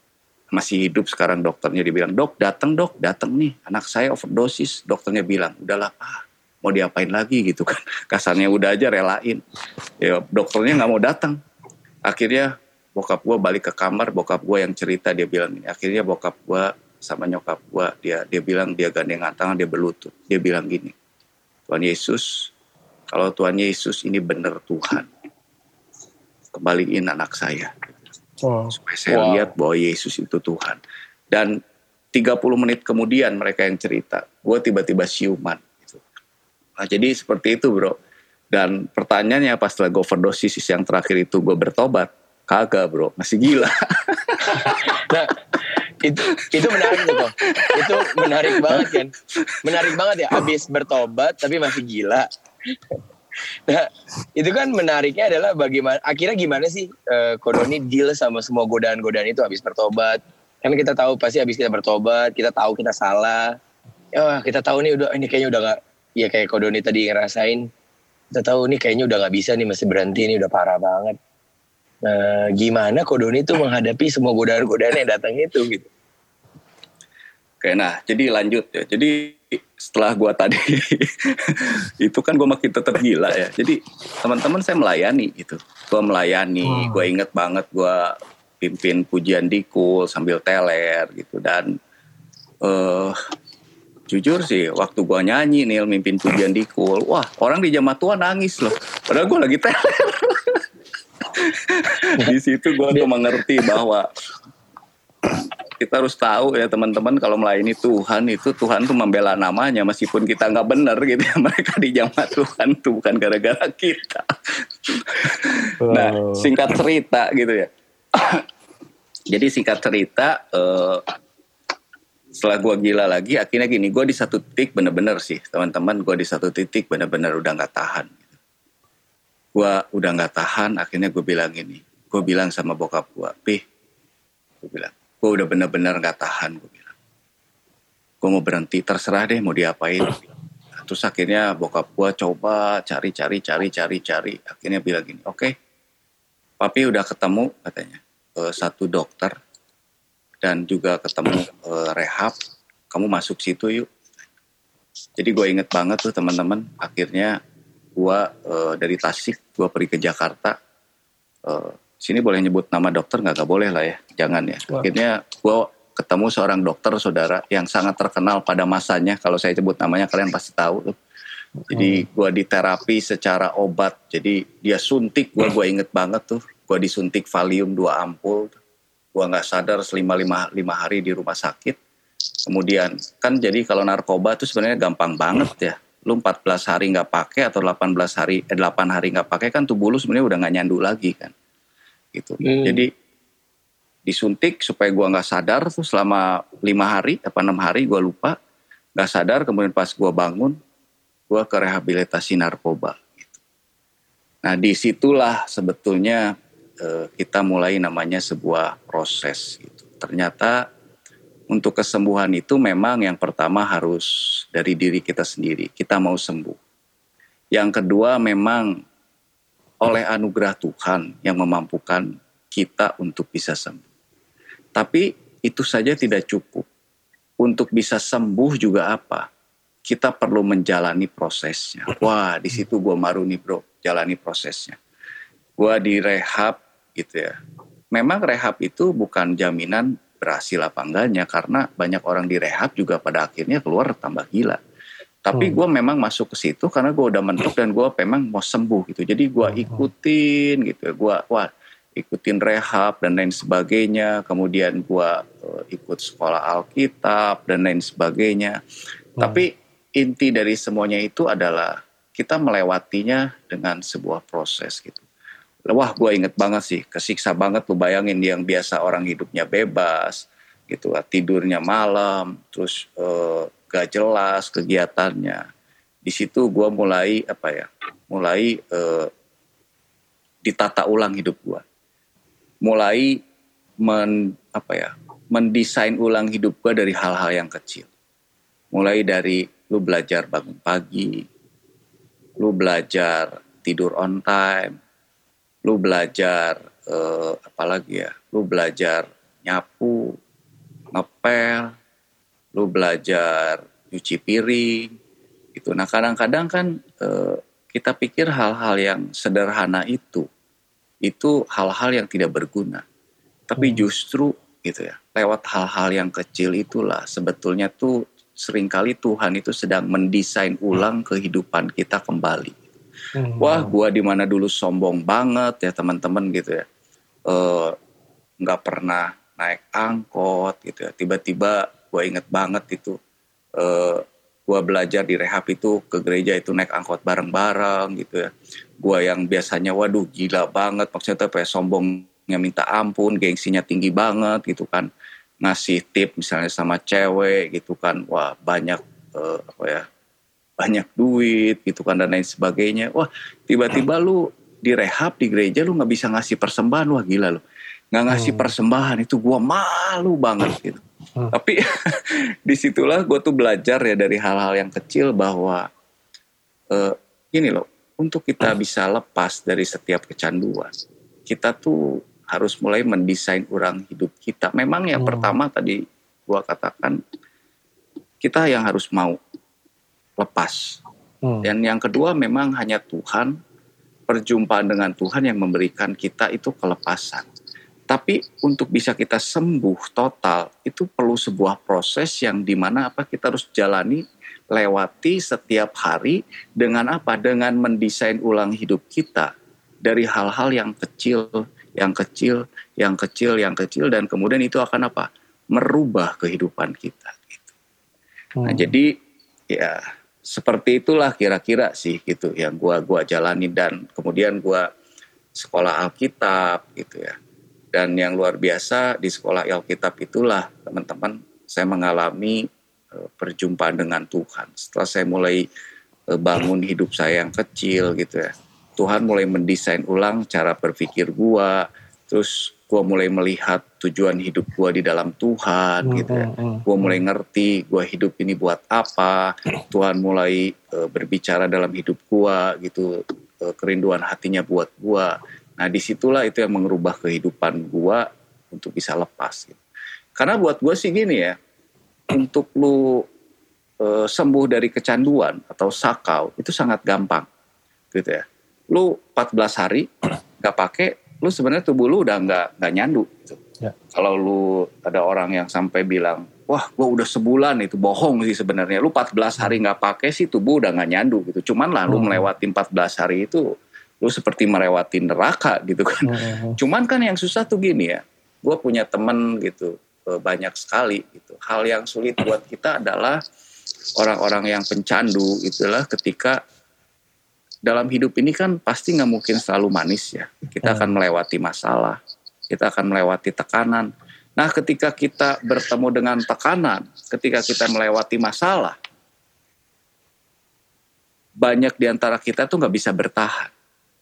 masih hidup sekarang dokternya dibilang dok datang dok datang nih anak saya overdosis. Dokternya bilang udahlah pak mau diapain lagi? Gitu kan. Kasarnya udah aja relain. Ya dokternya nggak mau datang akhirnya bokap gue balik ke kamar bokap gue yang cerita dia bilang akhirnya bokap gue sama nyokap gue dia dia bilang dia gandengan tangan dia berlutut. Dia bilang gini Tuhan Yesus kalau Tuhan Yesus ini benar Tuhan kembaliin anak saya Wow. Supaya saya wow. lihat bahwa Yesus itu Tuhan. Dan 30 menit kemudian mereka yang cerita, gue tiba-tiba siuman. Gitu. Nah, jadi seperti itu bro. Dan pertanyaannya pas setelah gue overdosis yang terakhir itu gue bertobat, kagak bro, masih gila.
nah, itu itu menarik tuh itu menarik banget kan menarik banget ya abis bertobat tapi masih gila Nah, itu kan menariknya adalah bagaimana akhirnya gimana sih uh, Kodoni deal sama semua godaan-godaan itu habis bertobat. Kan kita tahu pasti habis kita bertobat, kita tahu kita salah. Ya, kita tahu nih udah ini kayaknya udah gak ya kayak Kodoni tadi ngerasain. Kita tahu nih kayaknya udah gak bisa nih masih berhenti nih udah parah banget. Nah, gimana Kodoni tuh menghadapi semua godaan-godaan yang datang itu gitu.
Oke, nah jadi lanjut ya. Jadi setelah gue tadi. Itu kan gue makin tetap gila ya. Jadi teman-teman saya melayani gitu. Gue melayani hmm. gue inget banget gue pimpin pujian di cool sambil teler gitu. Dan uh, jujur sih waktu gue nyanyi nih mimpin pujian di cool wah orang di jamaah tua nangis loh. Padahal gue lagi teler. Di situ gue tuh mengerti bahwa kita harus tahu ya teman-teman kalau melayani Tuhan itu Tuhan tuh membela namanya meskipun kita nggak benar gitu ya mereka dijamah Tuhan tuh bukan gara-gara kita. Nah singkat cerita gitu ya. Jadi singkat cerita uh, setelah gue gila lagi akhirnya gini gue di satu titik bener-bener sih teman-teman gue di satu titik bener-bener udah nggak tahan gue udah nggak tahan akhirnya gue bilang gini gue bilang sama bokap gue pih gue bilang gue udah bener-bener nggak tahan gue bilang. Gue mau berhenti terserah deh mau diapain terus akhirnya bokap gue coba cari cari cari cari cari. Akhirnya bilang gini oke okay, papi udah ketemu katanya satu dokter dan juga ketemu uh, rehab. Kamu masuk situ yuk. Jadi gue inget banget tuh teman-teman akhirnya gue dari Tasik gue pergi ke Jakarta uh, sini boleh nyebut nama dokter nggak? Gak boleh lah ya. Jangan ya. Akhirnya gue ketemu seorang dokter saudara yang sangat terkenal pada masanya. Kalau saya sebut namanya kalian pasti tahu tuh. Jadi gue di terapi secara obat. Jadi dia suntik gue gue inget banget tuh. Gue disuntik valium dua ampul gue nggak sadar selima lima, lima hari di rumah sakit. Kemudian kan jadi kalau narkoba itu sebenarnya gampang banget ya. Lu 14 hari nggak pakai atau 18 hari eh 8 hari nggak pakai kan tubuh lu sebenarnya udah nggak nyandu lagi kan gitu hmm. jadi disuntik supaya gua nggak sadar tuh selama lima hari apa enam hari gua lupa nggak sadar kemudian pas gua bangun gua ke rehabilitasi narkoba gitu. nah di situlah sebetulnya Eh, kita mulai namanya sebuah proses gitu. Ternyata untuk kesembuhan itu memang yang pertama harus dari diri kita sendiri. Kita mau sembuh. Yang kedua memang oleh anugerah Tuhan yang memampukan kita untuk bisa sembuh. Tapi itu saja tidak cukup. Untuk bisa sembuh juga apa? Kita perlu menjalani prosesnya. Wah, di situ gue maru nih bro, jalani prosesnya. Gue direhab gitu ya. Memang rehab itu bukan jaminan berhasil apa enggaknya karena banyak orang di rehab juga pada akhirnya keluar tambah gila. Tapi hmm. gue memang masuk ke situ karena gue udah mentok dan gue memang mau sembuh gitu. Jadi gue hmm. ikutin gitu ya. Gue wah ikutin rehab dan lain sebagainya. Kemudian gue uh, ikut sekolah Alkitab dan lain sebagainya. Hmm. Tapi inti dari semuanya itu adalah kita melewatinya dengan sebuah proses gitu wah gue inget banget sih kesiksa banget tuh bayangin yang biasa orang hidupnya bebas gitu tidurnya malam terus uh, gak jelas kegiatannya. Di situ gue mulai apa ya mulai uh, ditata ulang hidup gue mulai men apa ya mendesain ulang hidup gue dari hal-hal yang kecil. Mulai dari lu belajar bangun pagi lu belajar tidur on time lu belajar uh, apa lagi ya lu belajar nyapu ngepel lu belajar cuci piring gitu nah kadang-kadang kan uh, kita pikir hal-hal yang sederhana itu itu hal-hal yang tidak berguna tapi hmm. justru gitu ya lewat hal-hal yang kecil itulah sebetulnya tuh sering kali Tuhan itu sedang mendesain ulang kehidupan kita kembali Hmm. Wah, gua di mana dulu sombong banget ya teman-teman gitu ya. Eh, nggak uh, pernah naik angkot gitu ya. Tiba-tiba gua inget banget itu uh, gua belajar di rehab itu ke gereja itu naik angkot bareng-bareng gitu ya. Gua yang biasanya waduh gila banget maksudnya ya sombongnya minta ampun, gengsinya tinggi banget gitu kan. Ngasih tip misalnya sama cewek gitu kan. Wah, banyak uh, apa ya banyak duit gitu kan dan lain sebagainya. Wah tiba-tiba lu direhab di gereja lu nggak bisa ngasih persembahan wah gila lu nggak ngasih hmm. persembahan itu gua malu banget gitu. Hmm. Tapi di situlah gue tuh belajar ya dari hal-hal yang kecil bahwa uh, gini loh untuk kita bisa lepas dari setiap kecanduan kita tuh harus mulai mendesain orang hidup kita. Memang yang hmm. pertama tadi gua katakan kita yang harus mau lepas. Hmm. Dan yang kedua memang hanya Tuhan, perjumpaan dengan Tuhan yang memberikan kita itu kelepasan. Tapi untuk bisa kita sembuh total itu perlu sebuah proses yang di mana apa kita harus jalani lewati setiap hari dengan apa? Dengan mendesain ulang hidup kita dari hal-hal yang kecil, yang kecil, yang kecil, yang kecil dan kemudian itu akan apa? merubah kehidupan kita. Gitu.
Hmm.
Nah jadi ya seperti itulah kira-kira sih gitu yang gua gua jalani dan kemudian gua sekolah Alkitab gitu ya. Dan yang luar biasa di sekolah Alkitab itulah teman-teman saya mengalami uh, perjumpaan dengan Tuhan. Setelah saya mulai uh, bangun hidup saya yang kecil gitu ya. Tuhan mulai mendesain ulang cara berpikir gua, terus gua mulai melihat tujuan hidup gua di dalam Tuhan
Hmm,
gitu ya.
hmm, hmm.
Gua mulai ngerti gua hidup ini buat apa. Tuhan mulai uh, berbicara dalam hidup gua gitu, uh, kerinduan hatinya buat gua. Nah di situlah itu yang mengubah kehidupan gua untuk bisa lepas. Gitu. Karena buat gua sih gini ya, untuk lu uh, sembuh dari kecanduan atau sakau itu sangat gampang, gitu ya. Lu 14 hari nggak pakai, lu sebenarnya tubuh lu udah nggak nggak nyandu. Gitu.
Ya.
Kalau lu ada orang yang sampai bilang, wah gua udah sebulan itu bohong sih sebenarnya. Lu 14 hari nggak pakai sih tubuh udah nggak nyandu gitu. Cuman lah lu
Hmm.
melewati 14 hari itu, lu seperti melewati neraka gitu kan.
Hmm.
Cuman kan yang susah tuh gini ya, gue punya temen gitu eh, banyak sekali gitu. Hal yang sulit buat kita adalah orang-orang yang pencandu itulah ketika dalam hidup ini kan pasti nggak mungkin selalu manis ya. Kita
Hmm.
akan melewati masalah, kita akan melewati tekanan. Nah, ketika kita bertemu dengan tekanan, ketika kita melewati masalah, banyak di antara kita tuh nggak bisa bertahan.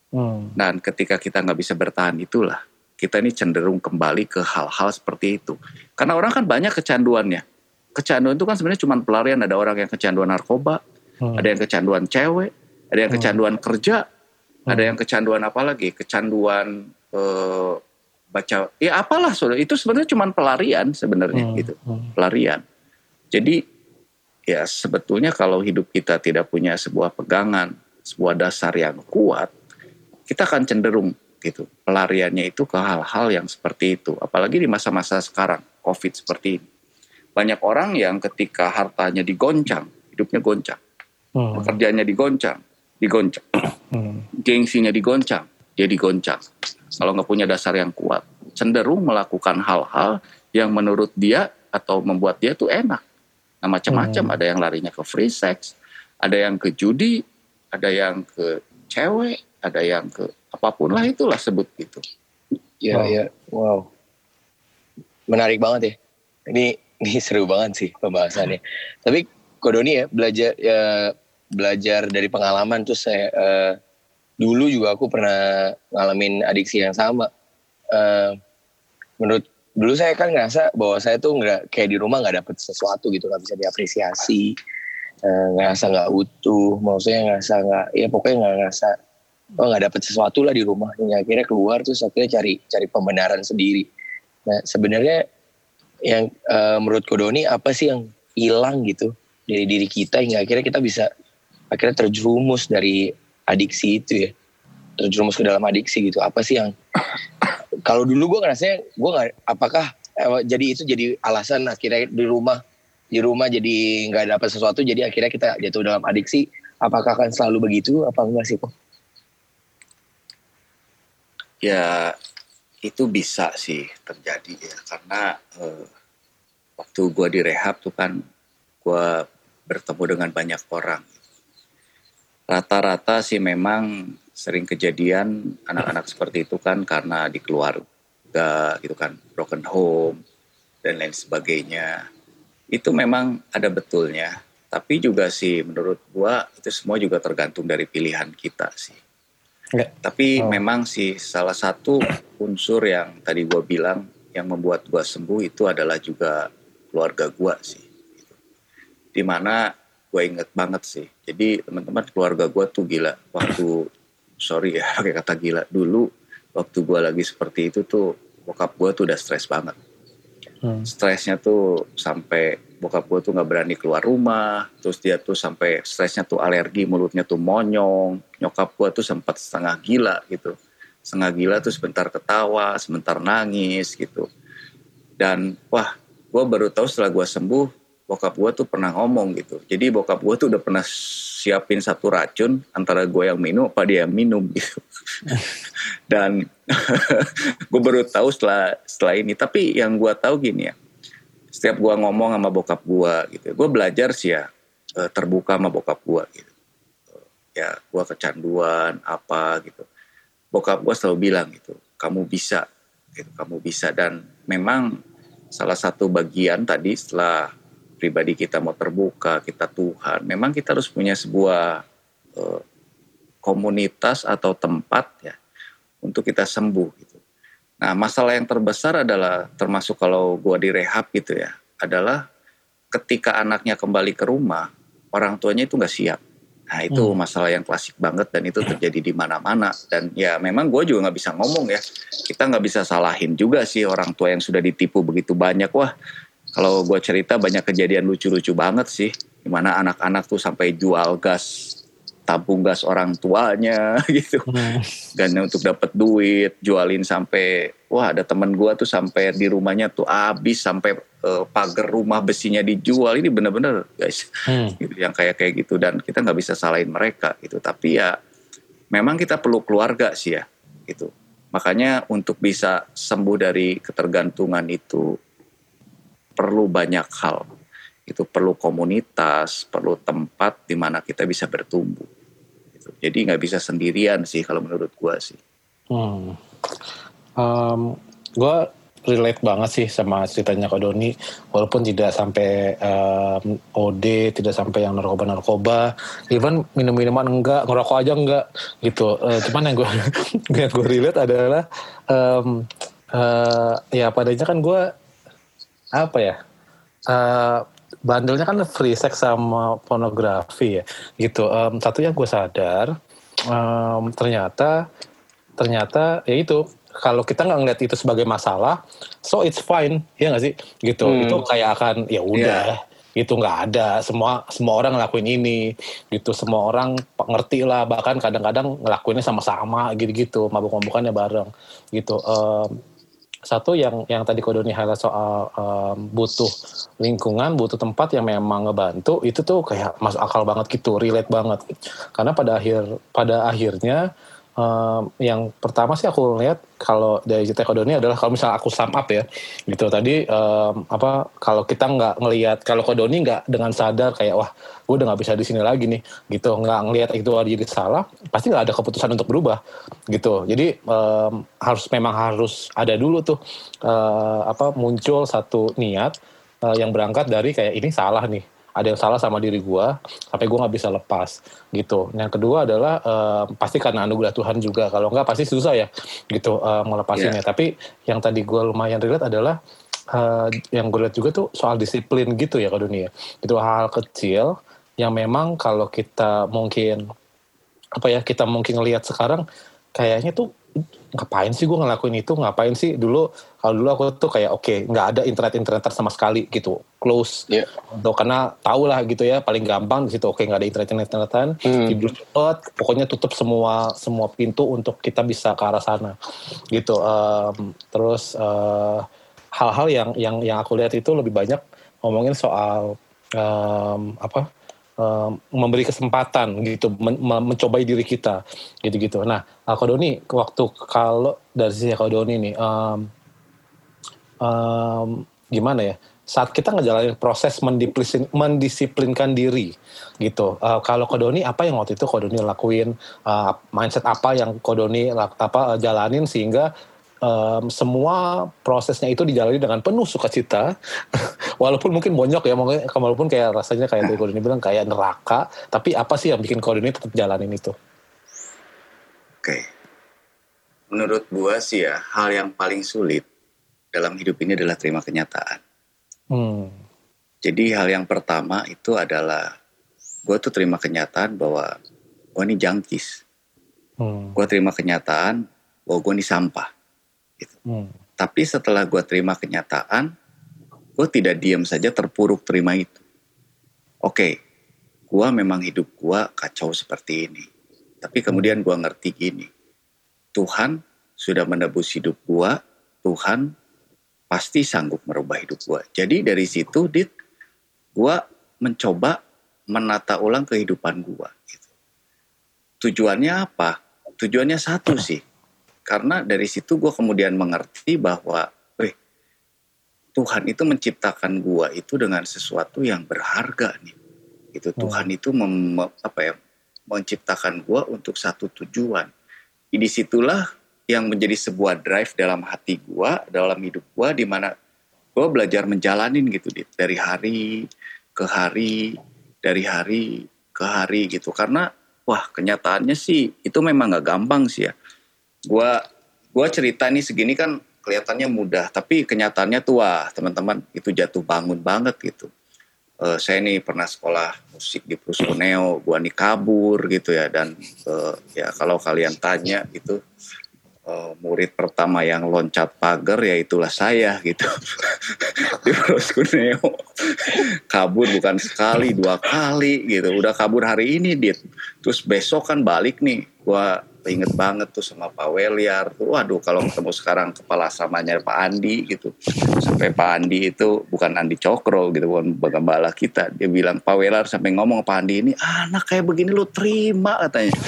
Hmm.
Dan ketika kita nggak bisa bertahan itulah kita ini cenderung kembali ke hal-hal seperti itu. Karena orang kan banyak kecanduannya. Kecanduan itu kan sebenarnya cuma pelarian. Ada orang yang kecanduan narkoba,
Hmm.
ada yang kecanduan cewek, ada yang
Hmm.
kecanduan kerja, ada
Hmm.
yang kecanduan apa lagi? Kecanduan eh, baca, ya apalah saudara. Itu sebenarnya cuma pelarian sebenarnya
Hmm.
gitu,
Hmm.
pelarian. Jadi ya sebetulnya kalau hidup kita tidak punya sebuah pegangan, sebuah dasar yang kuat, kita akan cenderung gitu pelariannya itu ke hal-hal yang seperti itu apalagi di masa-masa sekarang covid seperti ini banyak orang yang ketika hartanya digoncang hidupnya goncang
Hmm.
pekerjaannya digoncang digoncang
Hmm.
gengsinya digoncang dia digoncang kalau nggak punya dasar yang kuat cenderung melakukan hal-hal yang menurut dia atau membuat dia tuh enak nah macam-macam
Hmm.
ada yang larinya ke free sex ada yang ke judi ada yang ke cewek ada yang ke apa pun lah itulah sebut gitu
Ya,
Wow.
ya, wow. Menarik banget ya. Ini ini seru banget sih pembahasannya. Tapi Kodoni ya belajar ya belajar dari pengalaman terus saya eh, dulu juga aku pernah ngalamin adiksi yang sama. Eh, menurut dulu saya kan ngerasa bahwa saya tuh nggak kayak di rumah nggak dapet sesuatu gitu nggak bisa diapresiasi eh, ngerasa nggak utuh maksudnya ngerasa nggak ya pokoknya nggak ngerasa oh nggak dapet sesuatu lah di rumah Hingga akhirnya keluar terus akhirnya cari cari pembenaran sendiri. Nah sebenarnya yang eh, menurut Kodoni apa sih yang hilang gitu dari diri kita hingga akhirnya kita bisa akhirnya terjerumus dari adiksi itu ya? Terjerumus ke dalam adiksi gitu. Apa sih yang kalau dulu gue ngerasanya gue nggak apakah eh, jadi itu jadi alasan akhirnya di rumah di rumah jadi nggak dapat sesuatu jadi akhirnya kita jatuh dalam adiksi? Apakah akan selalu begitu? Apa enggak sih kok
ya itu bisa sih terjadi ya karena eh, waktu gua di rehab tuh kan gua bertemu dengan banyak orang. Rata-rata sih memang sering kejadian anak-anak seperti itu kan karena di keluarga gitu kan broken home dan lain sebagainya. Itu memang ada betulnya tapi juga sih menurut gua itu semua juga tergantung dari pilihan kita sih
Ya.
tapi
Oh.
memang sih salah satu unsur yang tadi gua bilang yang membuat gua sembuh itu adalah juga keluarga gua sih di mana gue inget banget sih jadi teman-teman keluarga gua tuh gila waktu sorry ya pakai kata gila dulu waktu gua lagi seperti itu tuh bokap gua tuh udah stres banget
Hmm.
stresnya tuh sampai bokap gue tuh nggak berani keluar rumah terus dia tuh sampai stresnya tuh alergi mulutnya tuh monyong. Nyokap gue tuh sempat setengah gila gitu. Setengah gila tuh sebentar ketawa sebentar nangis gitu. Dan wah gue baru tahu setelah gue sembuh bokap gue tuh pernah ngomong gitu. Jadi bokap gue tuh udah pernah siapin satu racun antara gue yang minum apa dia yang minum gitu. Dan gue baru tahu setelah setelah ini. Tapi yang gue tahu gini ya setiap gue ngomong sama bokap gue gitu. Gue belajar sih ya eh, terbuka sama bokap gue gitu. Ya gue kecanduan apa gitu. Bokap gue selalu bilang gitu kamu bisa gitu kamu bisa. Dan memang salah satu bagian tadi setelah pribadi kita mau terbuka kita Tuhan memang kita harus punya sebuah uh, komunitas atau tempat ya untuk kita sembuh gitu nah masalah yang terbesar adalah termasuk kalau gue direhab gitu ya adalah ketika anaknya kembali ke rumah orang tuanya itu nggak siap. Nah itu hmm. masalah yang klasik banget dan itu terjadi di mana-mana. Dan ya memang gue juga nggak bisa ngomong ya. Kita nggak bisa salahin juga sih orang tua yang sudah ditipu begitu banyak. Wah kalau gue cerita banyak kejadian lucu-lucu banget sih di mana anak-anak tuh sampai jual gas tabung gas orang tuanya gitu. Hmm. dan untuk dapat duit jualin sampai wah ada temen gue tuh sampai di rumahnya tuh habis sampai uh, pagar rumah besinya dijual. Ini bener-bener guys hmm. gitu, yang kayak kayak gitu. Dan kita nggak bisa salahin mereka gitu. Tapi ya memang kita perlu keluarga sih ya gitu. Makanya untuk bisa sembuh dari ketergantungan itu perlu banyak hal. Itu perlu komunitas perlu tempat di mana kita bisa bertumbuh gitu. Jadi nggak bisa sendirian sih kalau menurut gue sih.
Hmm. Um, gue relate banget sih sama ceritanya Kak Doni walaupun tidak sampai um, OD tidak sampai yang narkoba-narkoba even minum-minuman enggak ngerokok aja enggak gitu uh, cuman yang gue yang gue relate adalah um, uh, ya padanya kan gue apa ya uh, bandelnya kan free sex sama pornografi ya. Gitu. Um, satu yang gue sadar um, ternyata ternyata ya itu kalau kita nggak ngeliat itu sebagai masalah so it's fine ya nggak sih? Gitu. Hmm. itu kayak akan ya udah yeah itu nggak ada. Semua semua orang ngelakuin ini. Gitu. Semua orang ngerti lah. Bahkan kadang-kadang ngelakuinnya sama-sama gitu-gitu. Mabuk-mabukannya bareng. Gitu. Um, satu yang yang tadi Kodoni highlight soal um, butuh lingkungan, butuh tempat yang memang ngebantu itu tuh kayak masuk akal banget gitu, relate banget. Karena pada akhir pada akhirnya um, yang pertama sih aku lihat kalau dari cerita Kodoni adalah kalau misalnya aku sum up ya gitu. Tadi um, apa kalau kita nggak ngelihat kalau Kodoni nggak dengan sadar kayak wah gue udah nggak bisa di sini lagi nih gitu. Nggak ngelihat itu jadi salah pasti nggak ada keputusan untuk berubah gitu. Jadi um, harus memang harus ada dulu tuh uh, apa muncul satu niat uh, yang berangkat dari kayak ini salah nih ada yang salah sama diri gue sampai gue nggak bisa lepas gitu. Yang kedua adalah uh, pasti karena anugerah Tuhan juga. Kalau nggak pasti susah ya gitu uh, melepasinnya. Yeah. Tapi yang tadi gue lumayan relate adalah uh, yang gue lihat juga tuh soal disiplin gitu ya ke dunia. Itu hal, hal kecil yang memang kalau kita mungkin apa ya kita mungkin ngelihat sekarang kayaknya tuh ngapain sih gue ngelakuin itu? Ngapain sih? Dulu kalau dulu aku tuh kayak oke okay, nggak ada internet internet sama sekali gitu. Close. Yeah. untuk karena tau lah gitu ya paling gampang di situ oke okay, nggak ada internet internetan hmm. tidur cepet pokoknya tutup semua semua pintu untuk kita bisa ke arah sana. Gitu um, terus eh, hal-hal yang yang yang aku lihat itu lebih banyak ngomongin soal um, apa memberi kesempatan gitu men mencobai diri kita gitu-gitu. Nah, Kodoni waktu kalau dari sisi Kodoni nih um, um, gimana ya? Saat kita ngejalanin proses mendisiplinkan diri gitu. Uh, kalau Kodoni apa yang waktu itu Kodoni lakuin? Uh, mindset apa yang Kodoni apa jalanin sehingga um, semua prosesnya itu dijalani dengan penuh sukacita walaupun mungkin bonyok ya mungkin walaupun kayak rasanya kayak tadi Kodini bilang kayak neraka tapi apa sih yang bikin Kodini tetap jalanin itu
oke menurut gua sih ya hal yang paling sulit dalam hidup ini adalah terima kenyataan hmm. jadi hal yang pertama itu adalah gue tuh terima kenyataan bahwa gue ini jangkis hmm. gue terima kenyataan bahwa gue ini sampah. Hmm. Tapi setelah gue terima kenyataan, gue tidak diam saja terpuruk terima itu. Oke, okay, gue memang hidup gue kacau seperti ini. Tapi kemudian gue ngerti gini, Tuhan sudah menebus hidup gue, Tuhan pasti sanggup merubah hidup gue. Jadi dari situ, dit, gue mencoba menata ulang kehidupan gue. Gitu. Tujuannya apa? Tujuannya satu sih, karena dari situ gue kemudian mengerti bahwa, eh, Tuhan itu menciptakan gua itu dengan sesuatu yang berharga nih. Itu Tuhan itu mem, apa ya menciptakan gua untuk satu tujuan. Di situlah yang menjadi sebuah drive dalam hati gua, dalam hidup gua di mana gua belajar menjalanin gitu dit. dari hari ke hari, dari hari ke hari gitu. Karena wah kenyataannya sih itu memang gak gampang sih ya. Gua gua cerita nih segini kan kelihatannya mudah, tapi kenyataannya tuh wah teman-teman. Itu jatuh bangun banget gitu. Uh, saya nih pernah sekolah musik di Pruskoneo, gua nih kabur gitu ya. Dan uh, ya kalau kalian tanya gitu uh, murid pertama yang loncat pagar ya itulah saya gitu. Di Pruskoneo kabur bukan sekali dua kali gitu. Udah kabur hari ini dit. Terus besok kan balik nih gua inget banget tuh sama Pak Weliar tuh. Waduh kalau ketemu sekarang kepala samanya Pak Andi gitu. Sampai Pak Andi itu bukan Andi Cokro gitu bukan gembala kita. Dia bilang Pak Weliar sampai ngomong Pak Andi ini anak kayak begini lu terima katanya.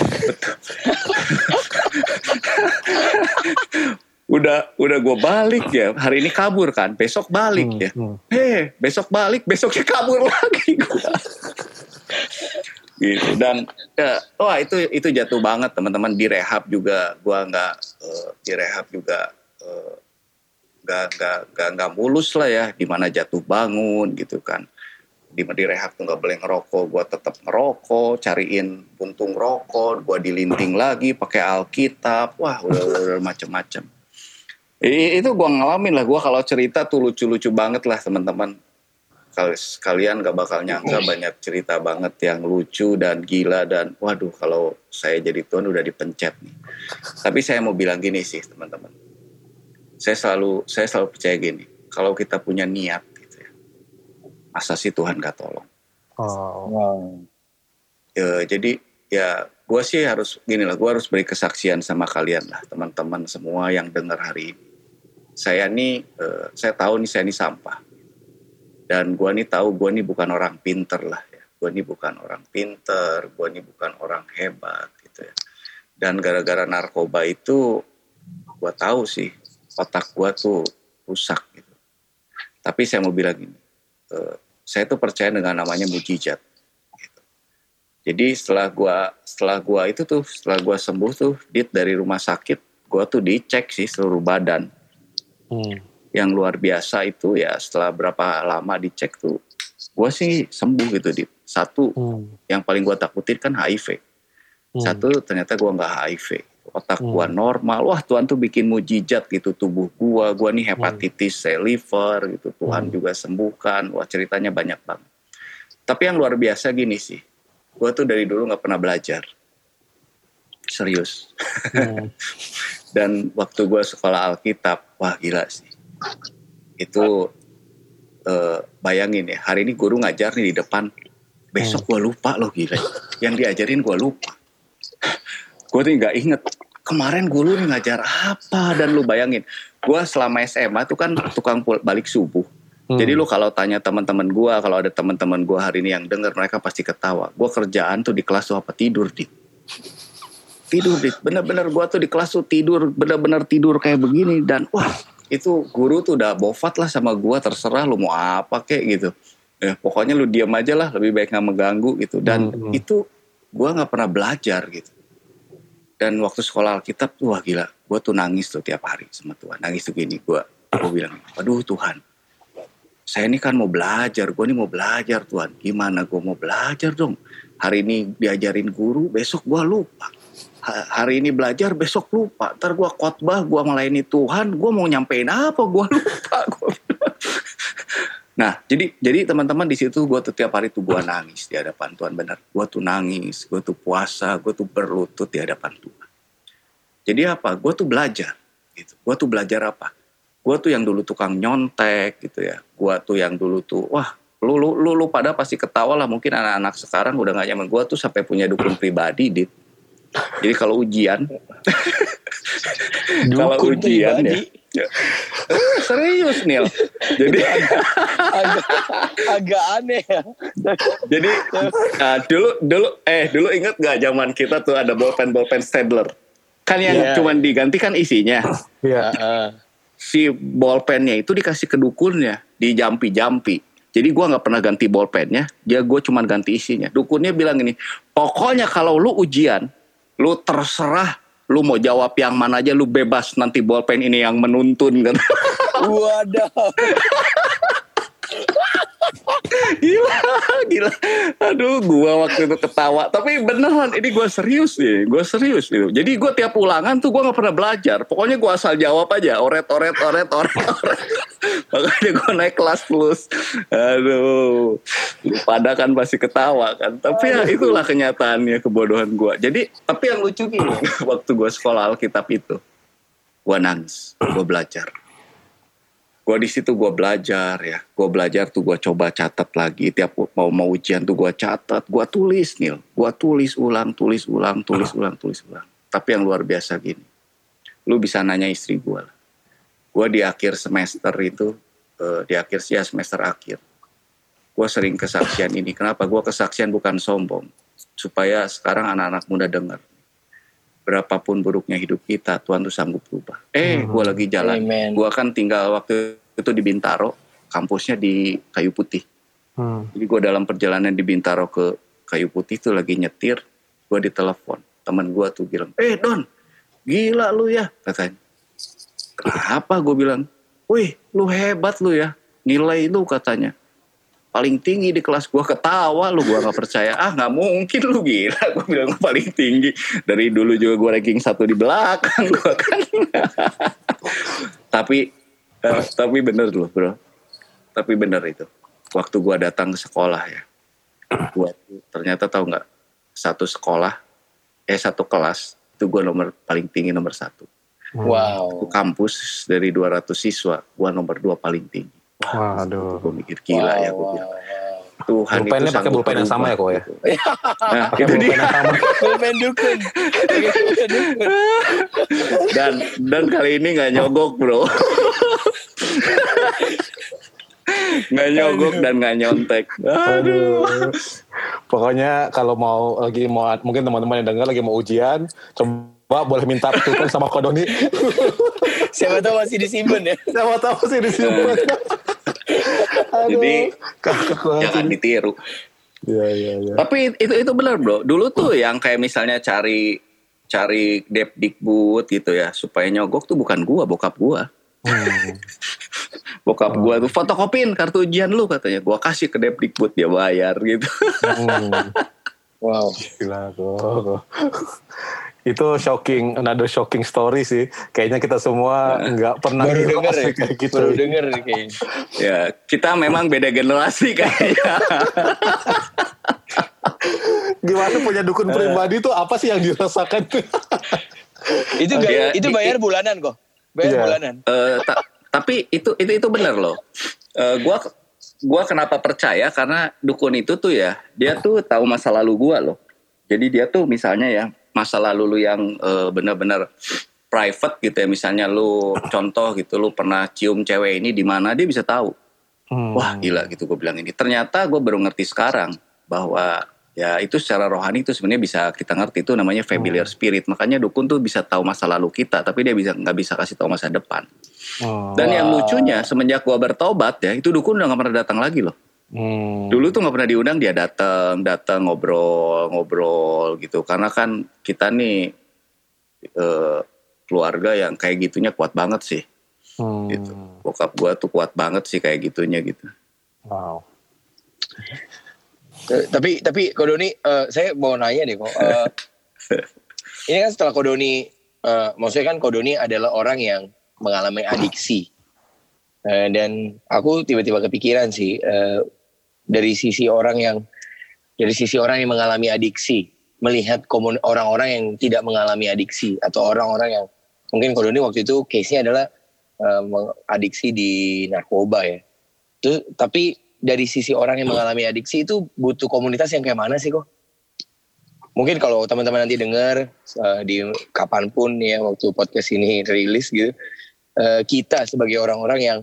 Udah udah gue balik ya. Hari ini kabur kan besok balik hmm, ya. hmm. heh besok balik besoknya kabur lagi gua gitu. Dan ya, wah itu itu jatuh banget teman-teman. Di rehab juga gua nggak uh, di juga uh, nggak nggak nggak nggak mulus lah ya di mana jatuh bangun gitu kan. Di di rehab tuh nggak boleh ngerokok gua tetap ngerokok cariin puntung rokok gua dilinting lagi pakai alkitab. Wah udah udah, udah macem-macem. Itu gua ngalamin lah gua kalau cerita tuh lucu-lucu banget lah teman-teman kalian gak bakal nyangka banyak cerita banget yang lucu dan gila dan waduh kalau saya jadi tuan udah dipencet nih. Tapi saya mau bilang gini sih teman-teman. Saya selalu saya selalu percaya gini, kalau kita punya niat gitu ya. Masa sih Tuhan gak tolong? Oh. Wow. Ya, jadi ya gue sih harus gini lah, gue harus beri kesaksian sama kalian lah teman-teman semua yang dengar hari ini. Saya nih, uh, saya tahu nih saya ini sampah dan gue nih tahu gue nih bukan orang pinter lah ya. Gue nih bukan orang pinter gue nih bukan orang hebat gitu ya. Dan gara-gara narkoba itu gue tahu sih otak gue tuh rusak gitu. Tapi saya mau bilang gini uh, saya tuh percaya dengan namanya mujizat gitu. jadi setelah gue setelah gua itu tuh setelah gue sembuh tuh dit dari rumah sakit gue tuh dicek sih seluruh badan. Hmm yang luar biasa itu ya setelah berapa lama dicek tuh gue sih sembuh gitu di satu hmm. yang paling gue takutin kan HIV hmm. satu ternyata gue nggak HIV otak hmm. gue normal wah Tuhan tuh bikin mujizat gitu tubuh gue gue nih hepatitis hmm. liver gitu Tuhan hmm. juga sembuhkan wah ceritanya banyak banget tapi yang luar biasa gini sih gue tuh dari dulu nggak pernah belajar serius hmm. dan waktu gue sekolah Alkitab wah gila sih itu uh, bayangin ya hari ini guru ngajar nih di depan. Besok gue lupa loh gila. Yang diajarin gue lupa. Gue tuh nggak inget. Kemarin guru nih ngajar apa? Dan lu bayangin gue selama SMA tuh kan tukang balik subuh. Hmm. jadi lu kalau tanya teman-teman gue kalau ada teman-teman gue hari ini yang denger mereka pasti ketawa. Gue kerjaan tuh di kelas tuh apa? Tidur di tidur di bener-bener gue tuh di kelas tuh tidur bener-bener tidur kayak begini. Dan wah itu guru tuh udah bofat lah sama gua terserah lu mau apa kek gitu. Ya pokoknya lu diam aja lah lebih baik nggak mengganggu gitu. Dan hmm. itu gua nggak pernah belajar gitu. Dan waktu sekolah Alkitab tuh wah gila gua tuh nangis tuh tiap hari sama Tuhan. Nangis tuh gini gua gua bilang aduh Tuhan saya ini kan mau belajar gua ini mau belajar Tuhan. Gimana gua mau belajar dong? Hari ini diajarin guru besok gua lupa hari ini belajar besok lupa. Ntar gue khotbah gue melayani Tuhan gue mau nyampein apa? Gue lupa nah jadi jadi teman-teman di situ gue tuh tiap hari tuh gue nangis di hadapan Tuhan benar gue tuh nangis gue tuh puasa gue tuh berlutut di hadapan Tuhan. Jadi apa? Gue tuh belajar gitu. Gue tuh belajar apa? Gue tuh yang dulu tukang nyontek gitu ya. Gue tuh yang dulu tuh wah lu lu lu, lu pada pasti ketawa lah. Mungkin anak-anak sekarang udah gak nyaman. Gue tuh sampai punya dukun pribadi dit jadi kalau ujian, kalau ujian ya, ya. Eh, serius nih. Jadi
agak, agak aneh ya.
Jadi uh, dulu dulu eh dulu inget gak zaman kita tuh ada bolpen bolpen Stadler. Kan yang yeah. cuman diganti kan isinya.
Iya. Yeah.
si bolpennya itu dikasih ke dukunnya di jampi-jampi. Jadi gua nggak pernah ganti bolpennya, dia gue cuma ganti isinya. Dukunnya bilang gini, pokoknya kalau lu ujian, lu terserah lu mau jawab yang mana aja lu bebas nanti bolpen ini yang menuntun kan.
Waduh.
Gila, gila. Aduh, gua waktu itu ketawa. Tapi beneran, ini gua serius nih. Gua serius gitu. Jadi gua tiap ulangan tuh gua nggak pernah belajar. Pokoknya gua asal jawab aja. Oret, oret, oret, oret, oret. Makanya gua naik kelas plus. Aduh, lu pada kan pasti ketawa kan. Tapi ya itulah kenyataannya kebodohan gua. Jadi, tapi yang lucu gini, waktu gua sekolah Alkitab itu, gua nangis, gua belajar gue di situ gue belajar ya. Gue belajar tuh gue coba catat lagi. Tiap mau mau ujian tuh gue catat. Gue tulis nih gue tulis ulang tulis ulang tulis ulang tulis ulang. Tapi yang luar biasa gini. Lu bisa nanya istri gue lah. Gue di akhir semester itu uh, di akhir sih ya semester akhir. Gue sering kesaksian ini. Kenapa? Gue kesaksian bukan sombong. Supaya sekarang anak-anak muda dengar berapapun buruknya hidup kita, Tuhan tuh sanggup berubah. Eh, gue lagi jalan. Gue kan tinggal waktu itu di Bintaro, kampusnya di Kayu Putih. Hmm. Jadi gue dalam perjalanan di Bintaro ke Kayu Putih tuh lagi nyetir, gue ditelepon. Teman gue tuh bilang, eh Don, gila lu ya, katanya. Kenapa gue bilang, wih lu hebat lu ya, nilai lu katanya paling tinggi di kelas gue ketawa lu gue nggak percaya. Ah nggak mungkin lu gila. Gue bilang paling tinggi. Dari dulu juga gue ranking satu di belakang gue kan. Tapi uh, tapi bener loh bro. Tapi bener itu. Waktu gue datang ke sekolah ya. Gue ternyata tahu nggak satu sekolah eh satu kelas itu gue nomor paling tinggi nomor satu.
Wow.
Kampus dari 200 siswa gue nomor dua paling tinggi
Waduh.
Gue mikir gila wow, ya gue bilang. Tuhan
Bulpennya pakai bulpen yang sama ya kok ya?
Nah, itu dia.
bulpen dukun.
dan dan kali ini nggak nyogok bro. nggak nyogok dan nggak nyontek. Aduh.
Pokoknya kalau mau lagi mau mungkin teman-teman yang dengar lagi mau ujian, coba boleh minta tutup sama Kodoni.
Siapa tahu masih disimpan ya.
Siapa tahu masih disimpan.
Jadi jangan ditiru.
Iya iya iya.
Tapi itu itu benar bro. Dulu tuh yang kayak misalnya cari cari Depdikbud gitu ya supaya nyogok tuh bukan gua, bokap gua. Hmm. bokap oh. gua tuh fotokopiin kartu ujian lu katanya. Gua kasih ke Depdikbud dia bayar gitu.
Hmm. Wow, gila tuh itu shocking another shocking story sih. Kayaknya kita semua nggak pernah
baru denger ya?
kayak gitu
baru denger kayaknya
ya kita memang beda generasi kayaknya.
Gimana punya dukun pribadi tuh? Apa sih yang dirasakan?
Itu gak, ya, itu bayar bulanan kok. Bayar yeah. bulanan.
Uh, ta tapi itu itu itu benar loh. Uh, gua gua kenapa percaya? Karena dukun itu tuh ya dia tuh tahu masa lalu gua loh. Jadi dia tuh misalnya ya masa lalu lu yang uh, benar-benar private gitu ya. Misalnya lu contoh gitu lu pernah cium cewek ini di mana dia bisa tahu? Hmm. wah gila gitu gue bilang ini. Ternyata gue baru ngerti sekarang bahwa ya itu secara rohani itu sebenarnya bisa kita ngerti. Itu namanya familiar hmm. spirit. Makanya dukun tuh bisa tahu masa lalu kita tapi dia bisa nggak bisa kasih tahu masa depan. Oh. dan yang lucunya semenjak gue bertobat ya itu dukun udah nggak pernah datang lagi loh Hmm. Dulu tuh nggak pernah diundang dia datang, datang ngobrol, ngobrol gitu. Karena kan kita nih uh, keluarga yang kayak gitunya kuat banget sih. Hmm. Gitu. Bokap gua tuh kuat banget sih kayak gitunya gitu.
Wow.
tapi tapi Kodoni, uh, saya mau nanya nih kok. Uh, ini kan setelah Kodoni, uh, maksudnya kan Kodoni adalah orang yang mengalami adiksi. Uh, dan aku tiba-tiba kepikiran sih, uh, dari sisi orang yang dari sisi orang yang mengalami adiksi melihat orang-orang yang tidak mengalami adiksi atau orang-orang yang mungkin kalau ini waktu itu case-nya adalah uh, adiksi di narkoba ya. Terus, tapi dari sisi orang yang mengalami adiksi itu butuh komunitas yang kayak mana sih kok? Mungkin kalau teman-teman nanti dengar uh, di kapan pun ya waktu podcast ini rilis gitu, uh, kita sebagai orang-orang yang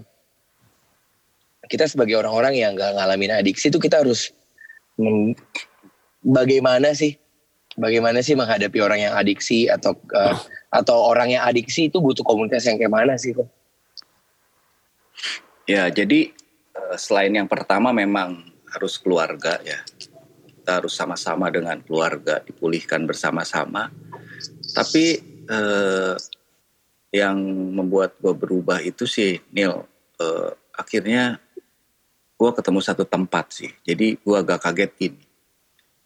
kita sebagai orang-orang yang gak ngalamin adiksi itu kita harus bagaimana sih bagaimana sih menghadapi orang yang adiksi atau uh, atau orang yang adiksi itu butuh komunitas yang kayak mana sih kok?
Ya, jadi eh, selain yang pertama memang harus keluarga ya. Kita harus sama-sama dengan keluarga dipulihkan bersama-sama. Tapi eh, yang membuat gue berubah itu sih, Neil, eh, akhirnya gue ketemu satu tempat sih. Jadi gue agak kaget ini.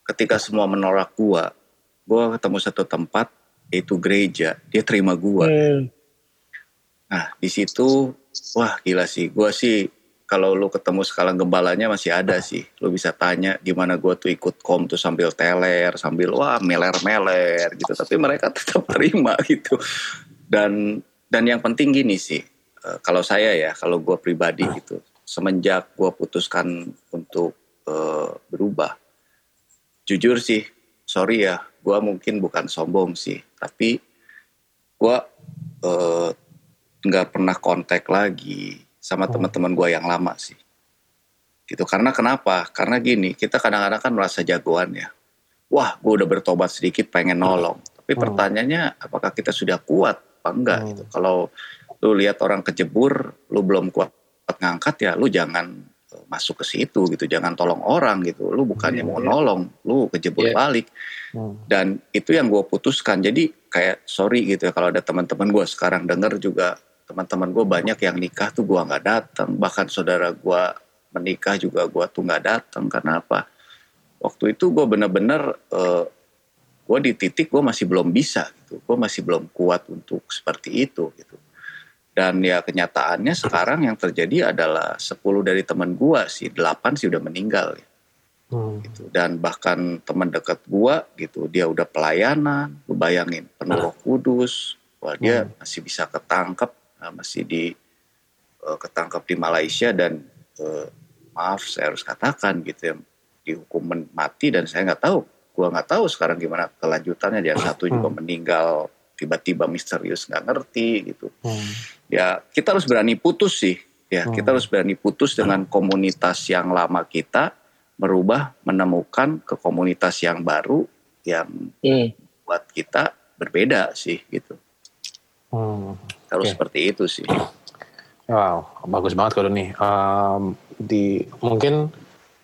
Ketika semua menolak gue, gue ketemu satu tempat yaitu gereja. Dia terima gue. Hmm. Nah di situ Wah gila sih, gue sih kalau lu ketemu skala gembalanya masih ada sih. Lu bisa tanya gimana gue tuh ikut kom tuh sambil teler, sambil wah meler-meler gitu. Tapi mereka tetap terima gitu. Dan dan yang penting gini sih, uh, kalau saya ya, kalau gue pribadi gitu, semenjak gue putuskan untuk uh, berubah, jujur sih, sorry ya, gue mungkin bukan sombong sih, tapi gue uh, nggak pernah kontak lagi sama oh. teman-teman gue yang lama sih. Gitu karena kenapa? Karena gini kita kadang-kadang kan merasa jagoan ya. Wah gue udah bertobat sedikit pengen nolong. Tapi oh. pertanyaannya apakah kita sudah kuat apa enggak oh. gitu? Kalau lu lihat orang kejebur lu belum kuat ngangkat ya lu jangan eh, masuk ke situ gitu. Jangan tolong orang gitu. Lu bukannya yeah, mau yeah. nolong lu kejebur yeah. balik. Hmm. dan itu yang gue putuskan. Jadi kayak sorry gitu ya kalau ada teman-teman gue sekarang denger juga teman-teman gue banyak yang nikah tuh gue nggak datang bahkan saudara gue menikah juga gue tuh nggak datang karena apa? Waktu itu gue bener-bener uh, gue di titik gue masih belum bisa gitu. Gue masih belum kuat untuk seperti itu gitu dan ya kenyataannya sekarang yang terjadi adalah 10 dari teman gue sih 8 sih udah meninggal ya. Hmm. gitu dan bahkan teman dekat gue gitu dia udah pelayanan gue bayangin penuh kudus wah dia hmm. masih bisa ketangkep uh, masih di uh, ketangkap di Malaysia dan uh, maaf saya harus katakan gitu ya dihukum mati dan saya nggak tahu gua nggak tahu sekarang gimana kelanjutannya dia satu juga hmm. meninggal tiba-tiba misterius nggak ngerti gitu hmm. ya kita harus berani putus sih ya hmm. kita harus berani putus dengan komunitas yang lama kita merubah menemukan ke komunitas yang baru yang hmm. buat kita berbeda sih gitu Hmm. Kalau okay. seperti itu sih.
Wow, bagus banget kalau nih. Um, di mungkin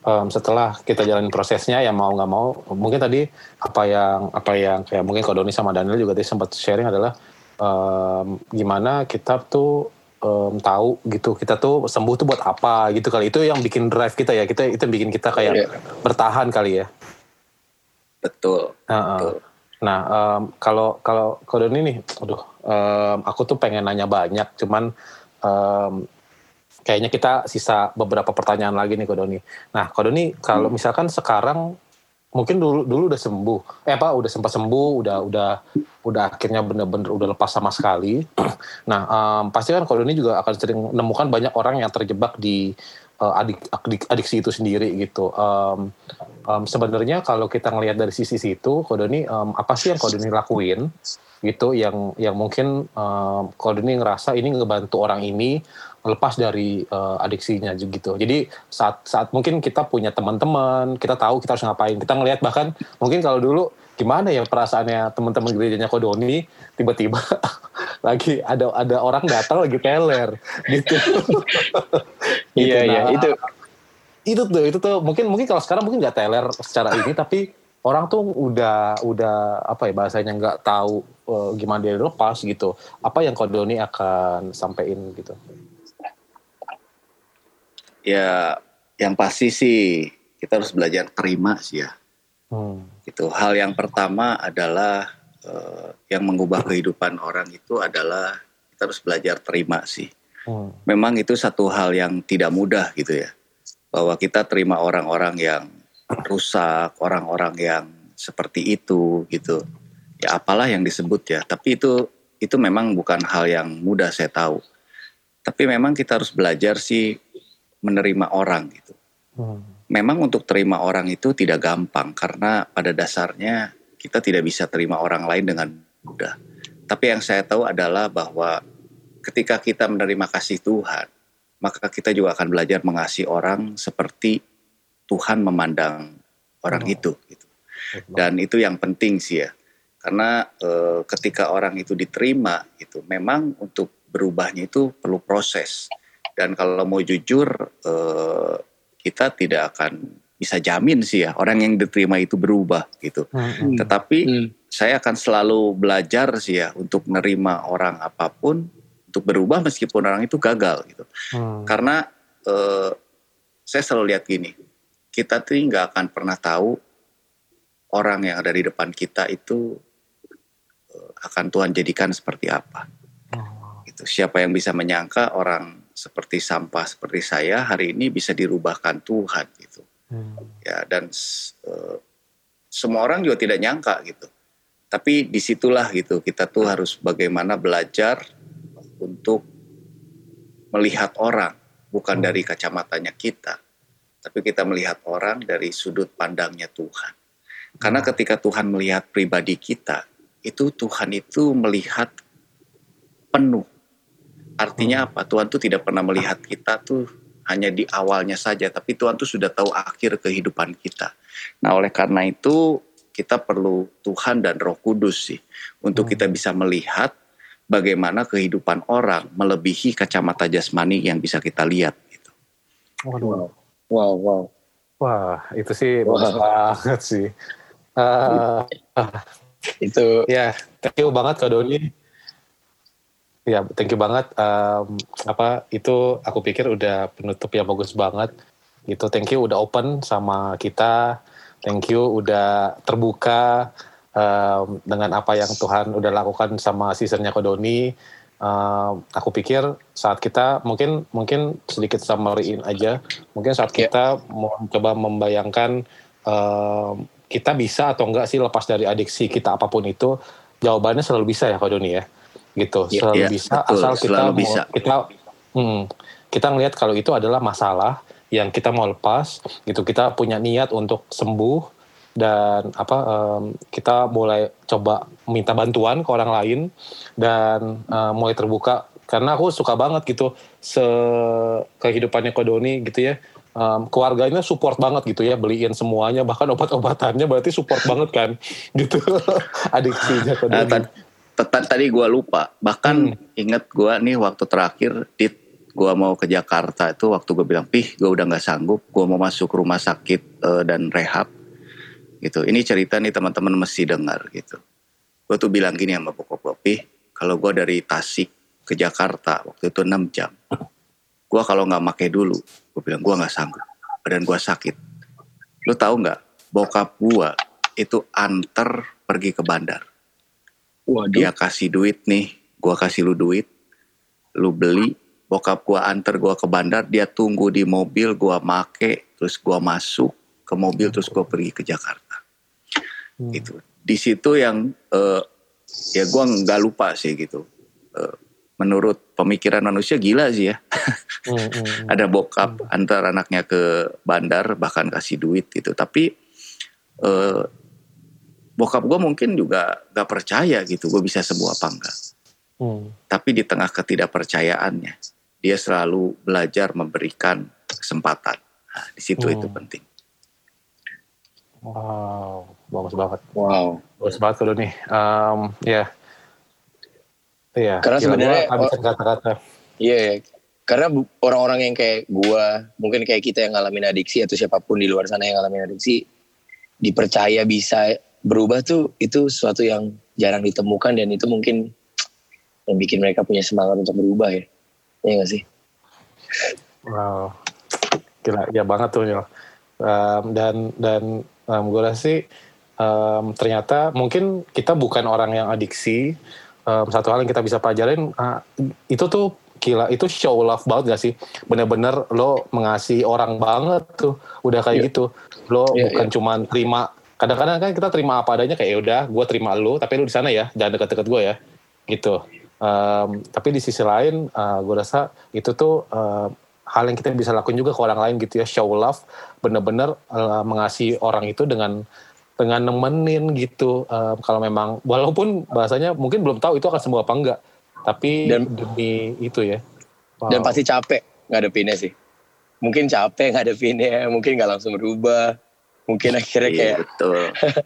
um, setelah kita jalan prosesnya ya mau nggak mau, mungkin tadi apa yang apa yang kayak mungkin kalau Doni sama Daniel juga tadi sempat sharing adalah um, gimana kita tuh um, tahu gitu kita tuh sembuh tuh buat apa gitu kali itu yang bikin drive kita ya kita itu yang bikin kita kayak yeah. bertahan kali ya.
Betul. Uh -uh. betul.
Nah, um, kalau kalau kode ini nih, aduh, um, aku tuh pengen nanya banyak, cuman um, kayaknya kita sisa beberapa pertanyaan lagi nih kode ini. Nah, kode ini kalau hmm. misalkan sekarang mungkin dulu dulu udah sembuh, eh apa udah sempat sembuh, udah udah udah akhirnya bener-bener udah lepas sama sekali. nah, um, pasti kan kode ini juga akan sering menemukan banyak orang yang terjebak di uh, adik, adik adiksi itu sendiri gitu. Um, um, Sebenarnya kalau kita ngelihat dari sisi situ, Kodoni um, apa sih yang Kodoni lakuin gitu yang yang mungkin um, Kodoni ngerasa ini ngebantu orang ini lepas dari uh, adiksinya gitu. Jadi saat saat mungkin kita punya teman-teman, kita tahu kita harus ngapain. Kita ngelihat bahkan mungkin kalau dulu gimana ya perasaannya teman-teman gerejanya Kodoni tiba-tiba lagi ada ada orang datang lagi teler gitu.
iya gitu. iya nah, itu
itu tuh itu tuh mungkin mungkin kalau sekarang mungkin nggak teler secara ini tapi orang tuh udah udah apa ya bahasanya nggak tahu uh, gimana dia lepas gitu. Apa yang Kodoni akan sampaikan gitu?
Ya yang pasti sih kita harus belajar terima sih ya Hmm. Itu hal yang pertama adalah uh, yang mengubah kehidupan orang itu adalah kita harus belajar terima sih. Hmm. Memang itu satu hal yang tidak mudah gitu ya. Bahwa kita terima orang-orang yang rusak, orang-orang yang seperti itu gitu. Ya apalah yang disebut ya, tapi itu itu memang bukan hal yang mudah saya tahu. Tapi memang kita harus belajar sih menerima orang gitu. Hmm memang untuk terima orang itu tidak gampang karena pada dasarnya kita tidak bisa terima orang lain dengan mudah. Tapi yang saya tahu adalah bahwa ketika kita menerima kasih Tuhan, maka kita juga akan belajar mengasihi orang seperti Tuhan memandang orang oh. itu. Gitu. Dan itu yang penting sih ya, karena e, ketika orang itu diterima, itu memang untuk berubahnya itu perlu proses dan kalau mau jujur eh, kita tidak akan bisa jamin sih ya orang yang diterima itu berubah gitu.
Hmm.
Tetapi
Hmm.
saya akan selalu belajar sih ya untuk menerima orang apa pun untuk berubah meskipun orang itu gagal gitu.
Hmm.
Karena eh, saya selalu lihat gini, kita tuh nggak akan pernah tahu orang yang ada di depan kita itu eh, akan Tuhan jadikan seperti apa.
Oh.
Gitu. Siapa yang bisa menyangka orang seperti sampah seperti saya hari ini bisa dirubahkan Tuhan gitu.
Hmm.
Ya dan eh, semua orang juga tidak nyangka gitu. Tapi di situlah gitu kita tuh harus bagaimana belajar untuk melihat orang bukan
Hmm.
dari kacamatanya kita, tapi kita melihat orang dari sudut pandangnya Tuhan. Karena
Hmm.
ketika Tuhan melihat pribadi kita, itu Tuhan itu melihat penuh. Artinya apa? Tuhan tuh tidak pernah melihat kita tuh hanya di awalnya saja, tapi Tuhan tuh sudah tahu akhir kehidupan kita. Nah, oleh karena itu kita perlu Tuhan dan Roh Kudus sih untuk
Hmm.
kita bisa melihat bagaimana kehidupan orang melebihi kacamata jasmani yang bisa kita lihat gitu.
Waduh.
Wow, wow.
Wah, itu sih bagus banget sih. Eh,
Itu
ya, thank you banget Kak Doni. Ya, thank you banget. Em, apa itu aku pikir udah penutup yang bagus banget. Gitu, thank you udah open sama kita. Thank you udah terbuka em, dengan apa yang Tuhan udah lakukan sama seasonnya Kak Doni. Em, aku pikir saat kita mungkin mungkin sedikit summary-in aja. Mungkin saat
Ya.
kita mau coba membayangkan em, kita bisa atau enggak sih lepas dari adiksi kita apa pun itu jawabannya selalu bisa ya Kak Doni ya gitu.
Ya,
selalu
ya,
bisa
betul,
asal kita
selalu
mau
bisa.
kita hmm, kita ngelihat kalau itu adalah masalah yang kita mau lepas gitu. Kita punya niat untuk sembuh dan apa em, kita mulai coba minta bantuan ke orang lain dan eh, mulai terbuka. Karena aku suka banget gitu se kehidupannya Kodoni gitu ya. Em, keluarganya support banget gitu ya beliin semuanya. Bahkan obat-obatannya berarti support banget kan gitu. Adiksinya Kodoni
tad- tad- tadi gua lupa, bahkan inget gua nih waktu terakhir dit gua mau ke Jakarta itu waktu gue bilang pih gua udah nggak sanggup, gua mau masuk rumah sakit eh, dan rehab gitu. Ini cerita nih teman-teman mesti dengar gitu. Gue tuh bilang gini sama bokap gue, pih kalau gua dari Tasik ke Jakarta waktu itu 6 jam, gua kalau nggak make dulu, gue bilang gua nggak sanggup, badan gua sakit. Lu tahu nggak, bokap gua itu anter pergi ke bandar
waduh.
dia kasih duit nih, gua kasih lu duit, lu beli, bokap gua anter gua ke bandar, dia tunggu di mobil, gua make, terus gua masuk ke mobil, terus gua pergi ke Jakarta.
Hmm.
Gitu. Di situ yang eh, ya gua nggak lupa sih gitu. Eh, menurut pemikiran manusia gila sih ya.
Hmm, hmm, hmm.
Ada bokap antar anaknya ke bandar, bahkan kasih duit gitu. Tapi eh, bokap gua mungkin juga gak percaya gitu, gue bisa sembuh apa enggak
Hmm.
tapi di tengah ketidakpercayaannya dia selalu belajar memberikan kesempatan nah, di situ
Hmm.
itu penting
Wow, bagus banget.
Wow.
Bagus banget kalau nih. Em, ya. Iya.
Karena
gila,
sebenarnya
gua habisin kata-kata.
Iya, iya. karena orang-orang yang kayak gua, mungkin kayak kita yang ngalamin adiksi atau siapa pun di luar sana yang ngalamin adiksi, dipercaya bisa berubah tuh itu sesuatu yang jarang ditemukan dan itu mungkin yang bikin mereka punya semangat untuk berubah ya. Iya gak sih?
Wow. Gila, ya banget tuh Nyol. Em, dan dan em, gue rasa sih em, ternyata mungkin kita bukan orang yang adiksi. Em, satu hal yang kita bisa pelajarin ah, itu tuh gila itu show love banget gak sih? Bener-bener lo mengasihi orang banget tuh. Udah kayak
Iya.
gitu. Lo
Iya,
bukan cuman terima. Kadang-kadang kan kita terima apa adanya kayak "Ya udah gue terima lo tapi lo di sana ya jangan deket-deket gue ya gitu. Em, tapi di sisi lain gue rasa itu tuh em, hal yang kita bisa lakuin juga ke orang lain gitu ya show love bener-bener eh, mengasihi orang itu dengan dengan nemenin gitu Em, kalau memang walaupun bahasanya mungkin belum tahu itu akan sembuh apa enggak tapi
Dan-
demi itu ya Wow.
Dan pasti capek ngadepinnya sih. Mungkin capek ngadepinnya, mungkin nggak langsung berubah. Mungkin akhirnya
Iya,
kayak
betul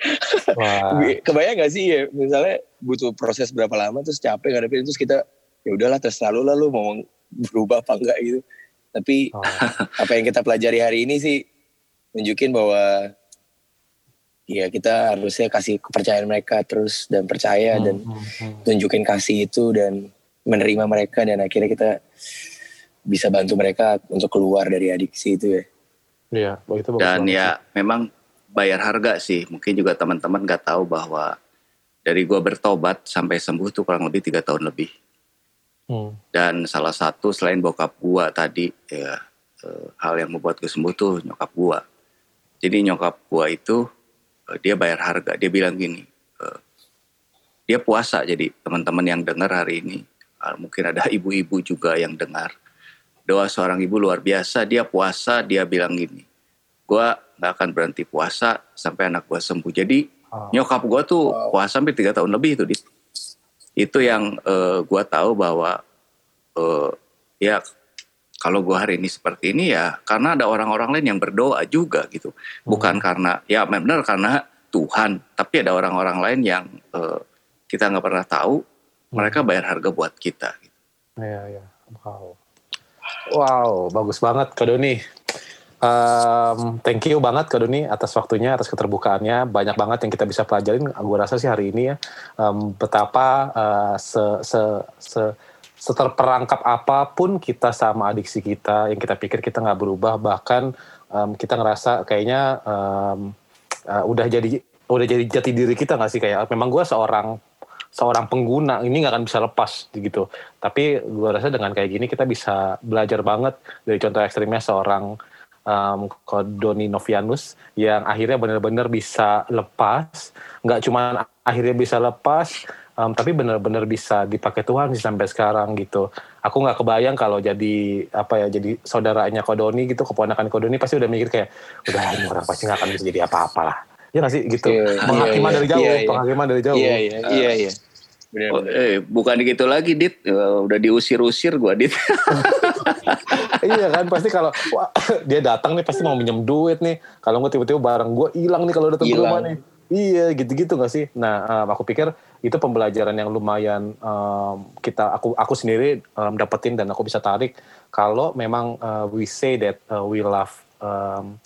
Wah.
kebayang gak sih ya misalnya butuh proses berapa lama terus capek ngadepin terus kita ya udahlah terserah lu lah lu mau berubah apa enggak gitu Tapi oh. apa yang kita pelajari hari ini sih nunjukin bahwa ya kita harusnya kasih kepercayaan mereka terus dan percaya hmm, dan hmm, hmm. tunjukin kasih itu dan menerima mereka dan akhirnya kita bisa bantu mereka untuk keluar dari adiksi itu ya.
Iya, begitu Dan ya sih. memang bayar harga sih. Mungkin juga teman-teman nggak tahu bahwa dari gua bertobat sampai sembuh tuh kurang lebih tiga tahun lebih. Hmm. Dan salah satu selain bokap gua tadi ya eh, hal yang membuat gue sembuh tuh nyokap gua. Jadi nyokap gua itu eh, dia bayar harga. Dia bilang gini, eh, dia puasa. Jadi teman-teman yang dengar hari ini, mungkin ada ibu-ibu juga yang dengar doa seorang ibu luar biasa. Dia puasa, dia bilang gini, gue gak akan berhenti puasa sampai anak gue sembuh. Jadi oh. nyokap gue tuh puasa sampai tiga tahun lebih itu. Itu yang uh, eh, gue tahu bahwa uh, ya kalau gue hari ini seperti ini ya karena ada orang-orang lain yang berdoa juga gitu. Bukan hmm. karena ya benar karena Tuhan, tapi ada orang-orang lain yang uh, kita nggak pernah tahu. Mereka hmm. bayar harga buat kita. Gitu.
Iya, iya. Wow. Wow, bagus banget Kak Doni. Um, thank you banget Kak Doni atas waktunya, atas keterbukaannya. Banyak banget yang kita bisa pelajarin. Gue rasa sih hari ini ya, um, betapa uh, se, se, se, seterperangkap apa pun kita sama adiksi kita, yang kita pikir kita nggak berubah, bahkan um, kita ngerasa kayaknya um, uh, udah jadi udah jadi jati diri kita nggak sih kayak memang gue seorang seorang pengguna ini nggak akan bisa lepas gitu. Tapi gue rasa dengan kayak gini kita bisa belajar banget dari contoh ekstrimnya seorang um, Kodoni Novianus yang akhirnya benar-benar bisa lepas, nggak cuma akhirnya bisa lepas, um, tapi benar-benar bisa dipakai Tuhan sih sampai sekarang gitu. Aku nggak kebayang kalau jadi apa ya jadi saudaranya Kodoni gitu, keponakan Kodoni pasti udah mikir kayak udah ini orang pasti nggak akan bisa jadi apa-apa lah Ya nggak sih gitu. Yeah, penghakiman yeah, dari jauh, yeah, yeah. penghakiman dari jauh.
Iya iya iya iya.
Oh, eh, bukan gitu lagi, Dit. Uh, udah diusir-usir gua, Dit.
iya kan, pasti kalau dia datang nih pasti mau minjem duit nih. Kalau gue tiba-tiba barang gue hilang nih kalau datang ke rumah nih. Iya, gitu-gitu gak sih? Nah, um, aku pikir itu pembelajaran yang lumayan um, kita aku aku sendiri um, dapetin dan aku bisa tarik kalau memang uh, we say that uh, we love um,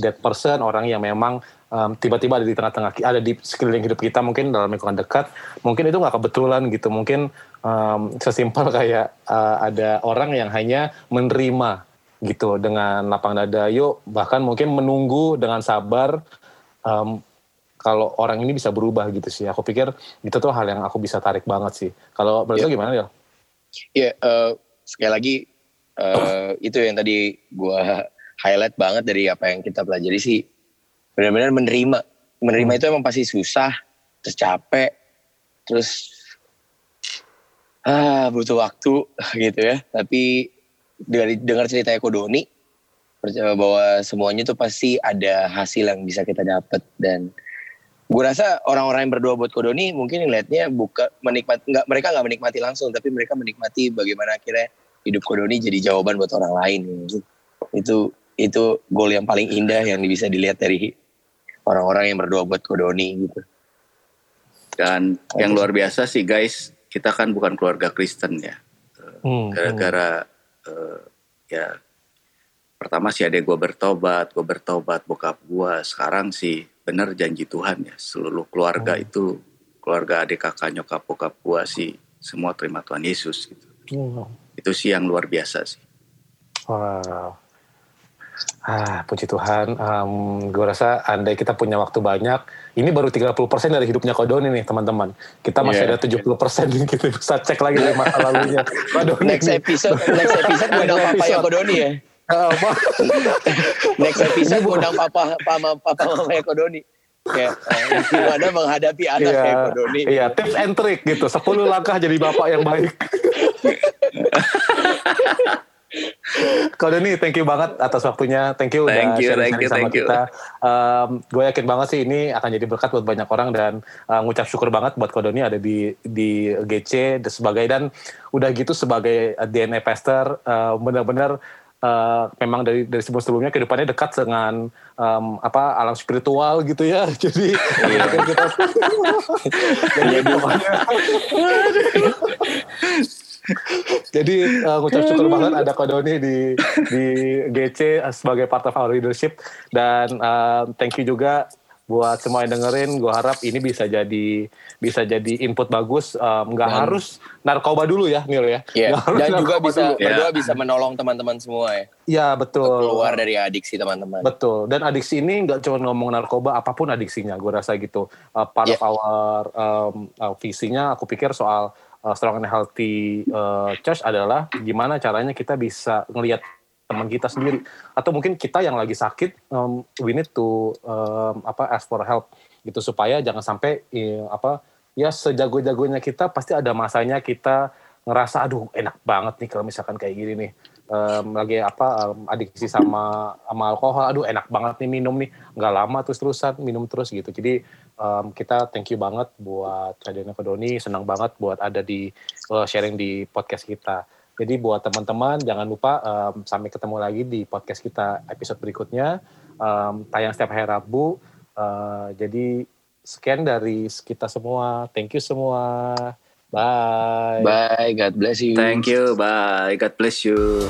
that person orang yang memang um, tiba-tiba ada di tengah-tengah ada di sekeliling hidup kita mungkin dalam lingkungan dekat mungkin itu nggak kebetulan gitu mungkin um, sesimpel kayak uh, ada orang yang hanya menerima gitu dengan lapang dada yuk bahkan mungkin menunggu dengan sabar um, kalau orang ini bisa berubah gitu sih aku pikir itu tuh hal yang aku bisa tarik banget sih kalau menurut yeah. gimana ya?
Iya yeah, uh, sekali lagi uh, itu yang tadi gue highlight banget dari apa yang kita pelajari sih. Benar-benar menerima. Menerima hmm. itu emang pasti susah terus capek terus ah butuh waktu gitu ya. Tapi dari dengar cerita Eko Doni percaya bahwa semuanya tuh pasti ada hasil yang bisa kita dapat dan gue rasa orang-orang yang berdoa buat Kodoni mungkin ngeliatnya buka menikmati nggak mereka nggak menikmati langsung tapi mereka menikmati bagaimana akhirnya hidup Kodoni jadi jawaban buat orang lain. Itu itu gol yang paling indah yang bisa dilihat dari orang-orang yang berdoa buat Kodoni gitu.
Dan oh, yang luar biasa sih guys, kita kan bukan keluarga Kristen ya. Hmm, Gara-gara hmm. uh, ya pertama sih adek gue bertobat, gue bertobat, bokap gue. Sekarang sih bener janji Tuhan ya, seluruh keluarga hmm. itu, keluarga adik kakak nyokap bokap gue sih semua terima Tuhan Yesus gitu. Hmm. Itu sih yang luar biasa sih.
Wow. Ah, puji Tuhan. Um, gue rasa andai kita punya waktu banyak, ini baru 30% dari hidupnya Kodoni nih teman-teman. Kita masih yeah. ada 70% nih kita bisa cek lagi dari masa lalunya.
Kodoni next episode, next episode gue undang papa ya Kodoni ya. next episode gue undang papa, papa, papa mama ya Kodoni. Kayak uh, gimana menghadapi anak yeah, kayak Kodoni.
Iya, tips and trick gitu. 10 langkah jadi bapak yang baik. Kau Doni, thank you banget atas waktunya. Thank you
thank udah sharing, sama
kita. Um, gue yakin banget sih ini akan jadi berkat buat banyak orang dan uh, ngucap syukur banget buat Doni ada di di GC dan sebagai dan udah gitu sebagai DNA pastor uh, benar-benar Uh, memang dari dari sebelum sebelumnya kehidupannya dekat dengan um, apa alam spiritual gitu ya jadi iya. kita jadi Jadi uh, ngucap syukur banget ada Kodoni di di GC sebagai part of our leadership. Dan uh, thank you juga buat semua yang dengerin. Gue harap ini bisa jadi bisa jadi input bagus. Nggak um, harus narkoba dulu ya Nil ya.
Yeah. dan juga bisa dulu. berdua yeah. bisa menolong teman-teman semua ya.
Iya betul.
Keluar dari adiksi teman-teman.
Betul. Dan adiksi ini nggak cuma ngomong narkoba apa pun adiksinya. Gue rasa gitu. Uh, part yeah. of our um, uh, visinya aku pikir soal uh, strong and healthy uh, church adalah gimana caranya kita bisa ngelihat teman kita sendiri. Atau mungkin kita yang lagi sakit um, we need to um, apa ask for help gitu supaya jangan sampai ya, apa ya sejago-jagonya kita pasti ada masanya kita ngerasa aduh enak banget nih kalau misalkan kayak gini nih. Um, lagi apa um, adiksi sama sama alkohol aduh enak banget nih minum nih. Nggak lama terus terusan minum terus gitu. Jadi um, kita thank you banget buat Kadena Kodoni senang banget buat ada di uh, sharing di podcast kita jadi buat teman-teman jangan lupa um, sampai ketemu lagi di podcast kita episode berikutnya um, tayang setiap hari Rabu. Uh, jadi sekian dari kita semua. Thank you semua. Bye.
Bye. God bless you.
Thank you. Bye. God bless you.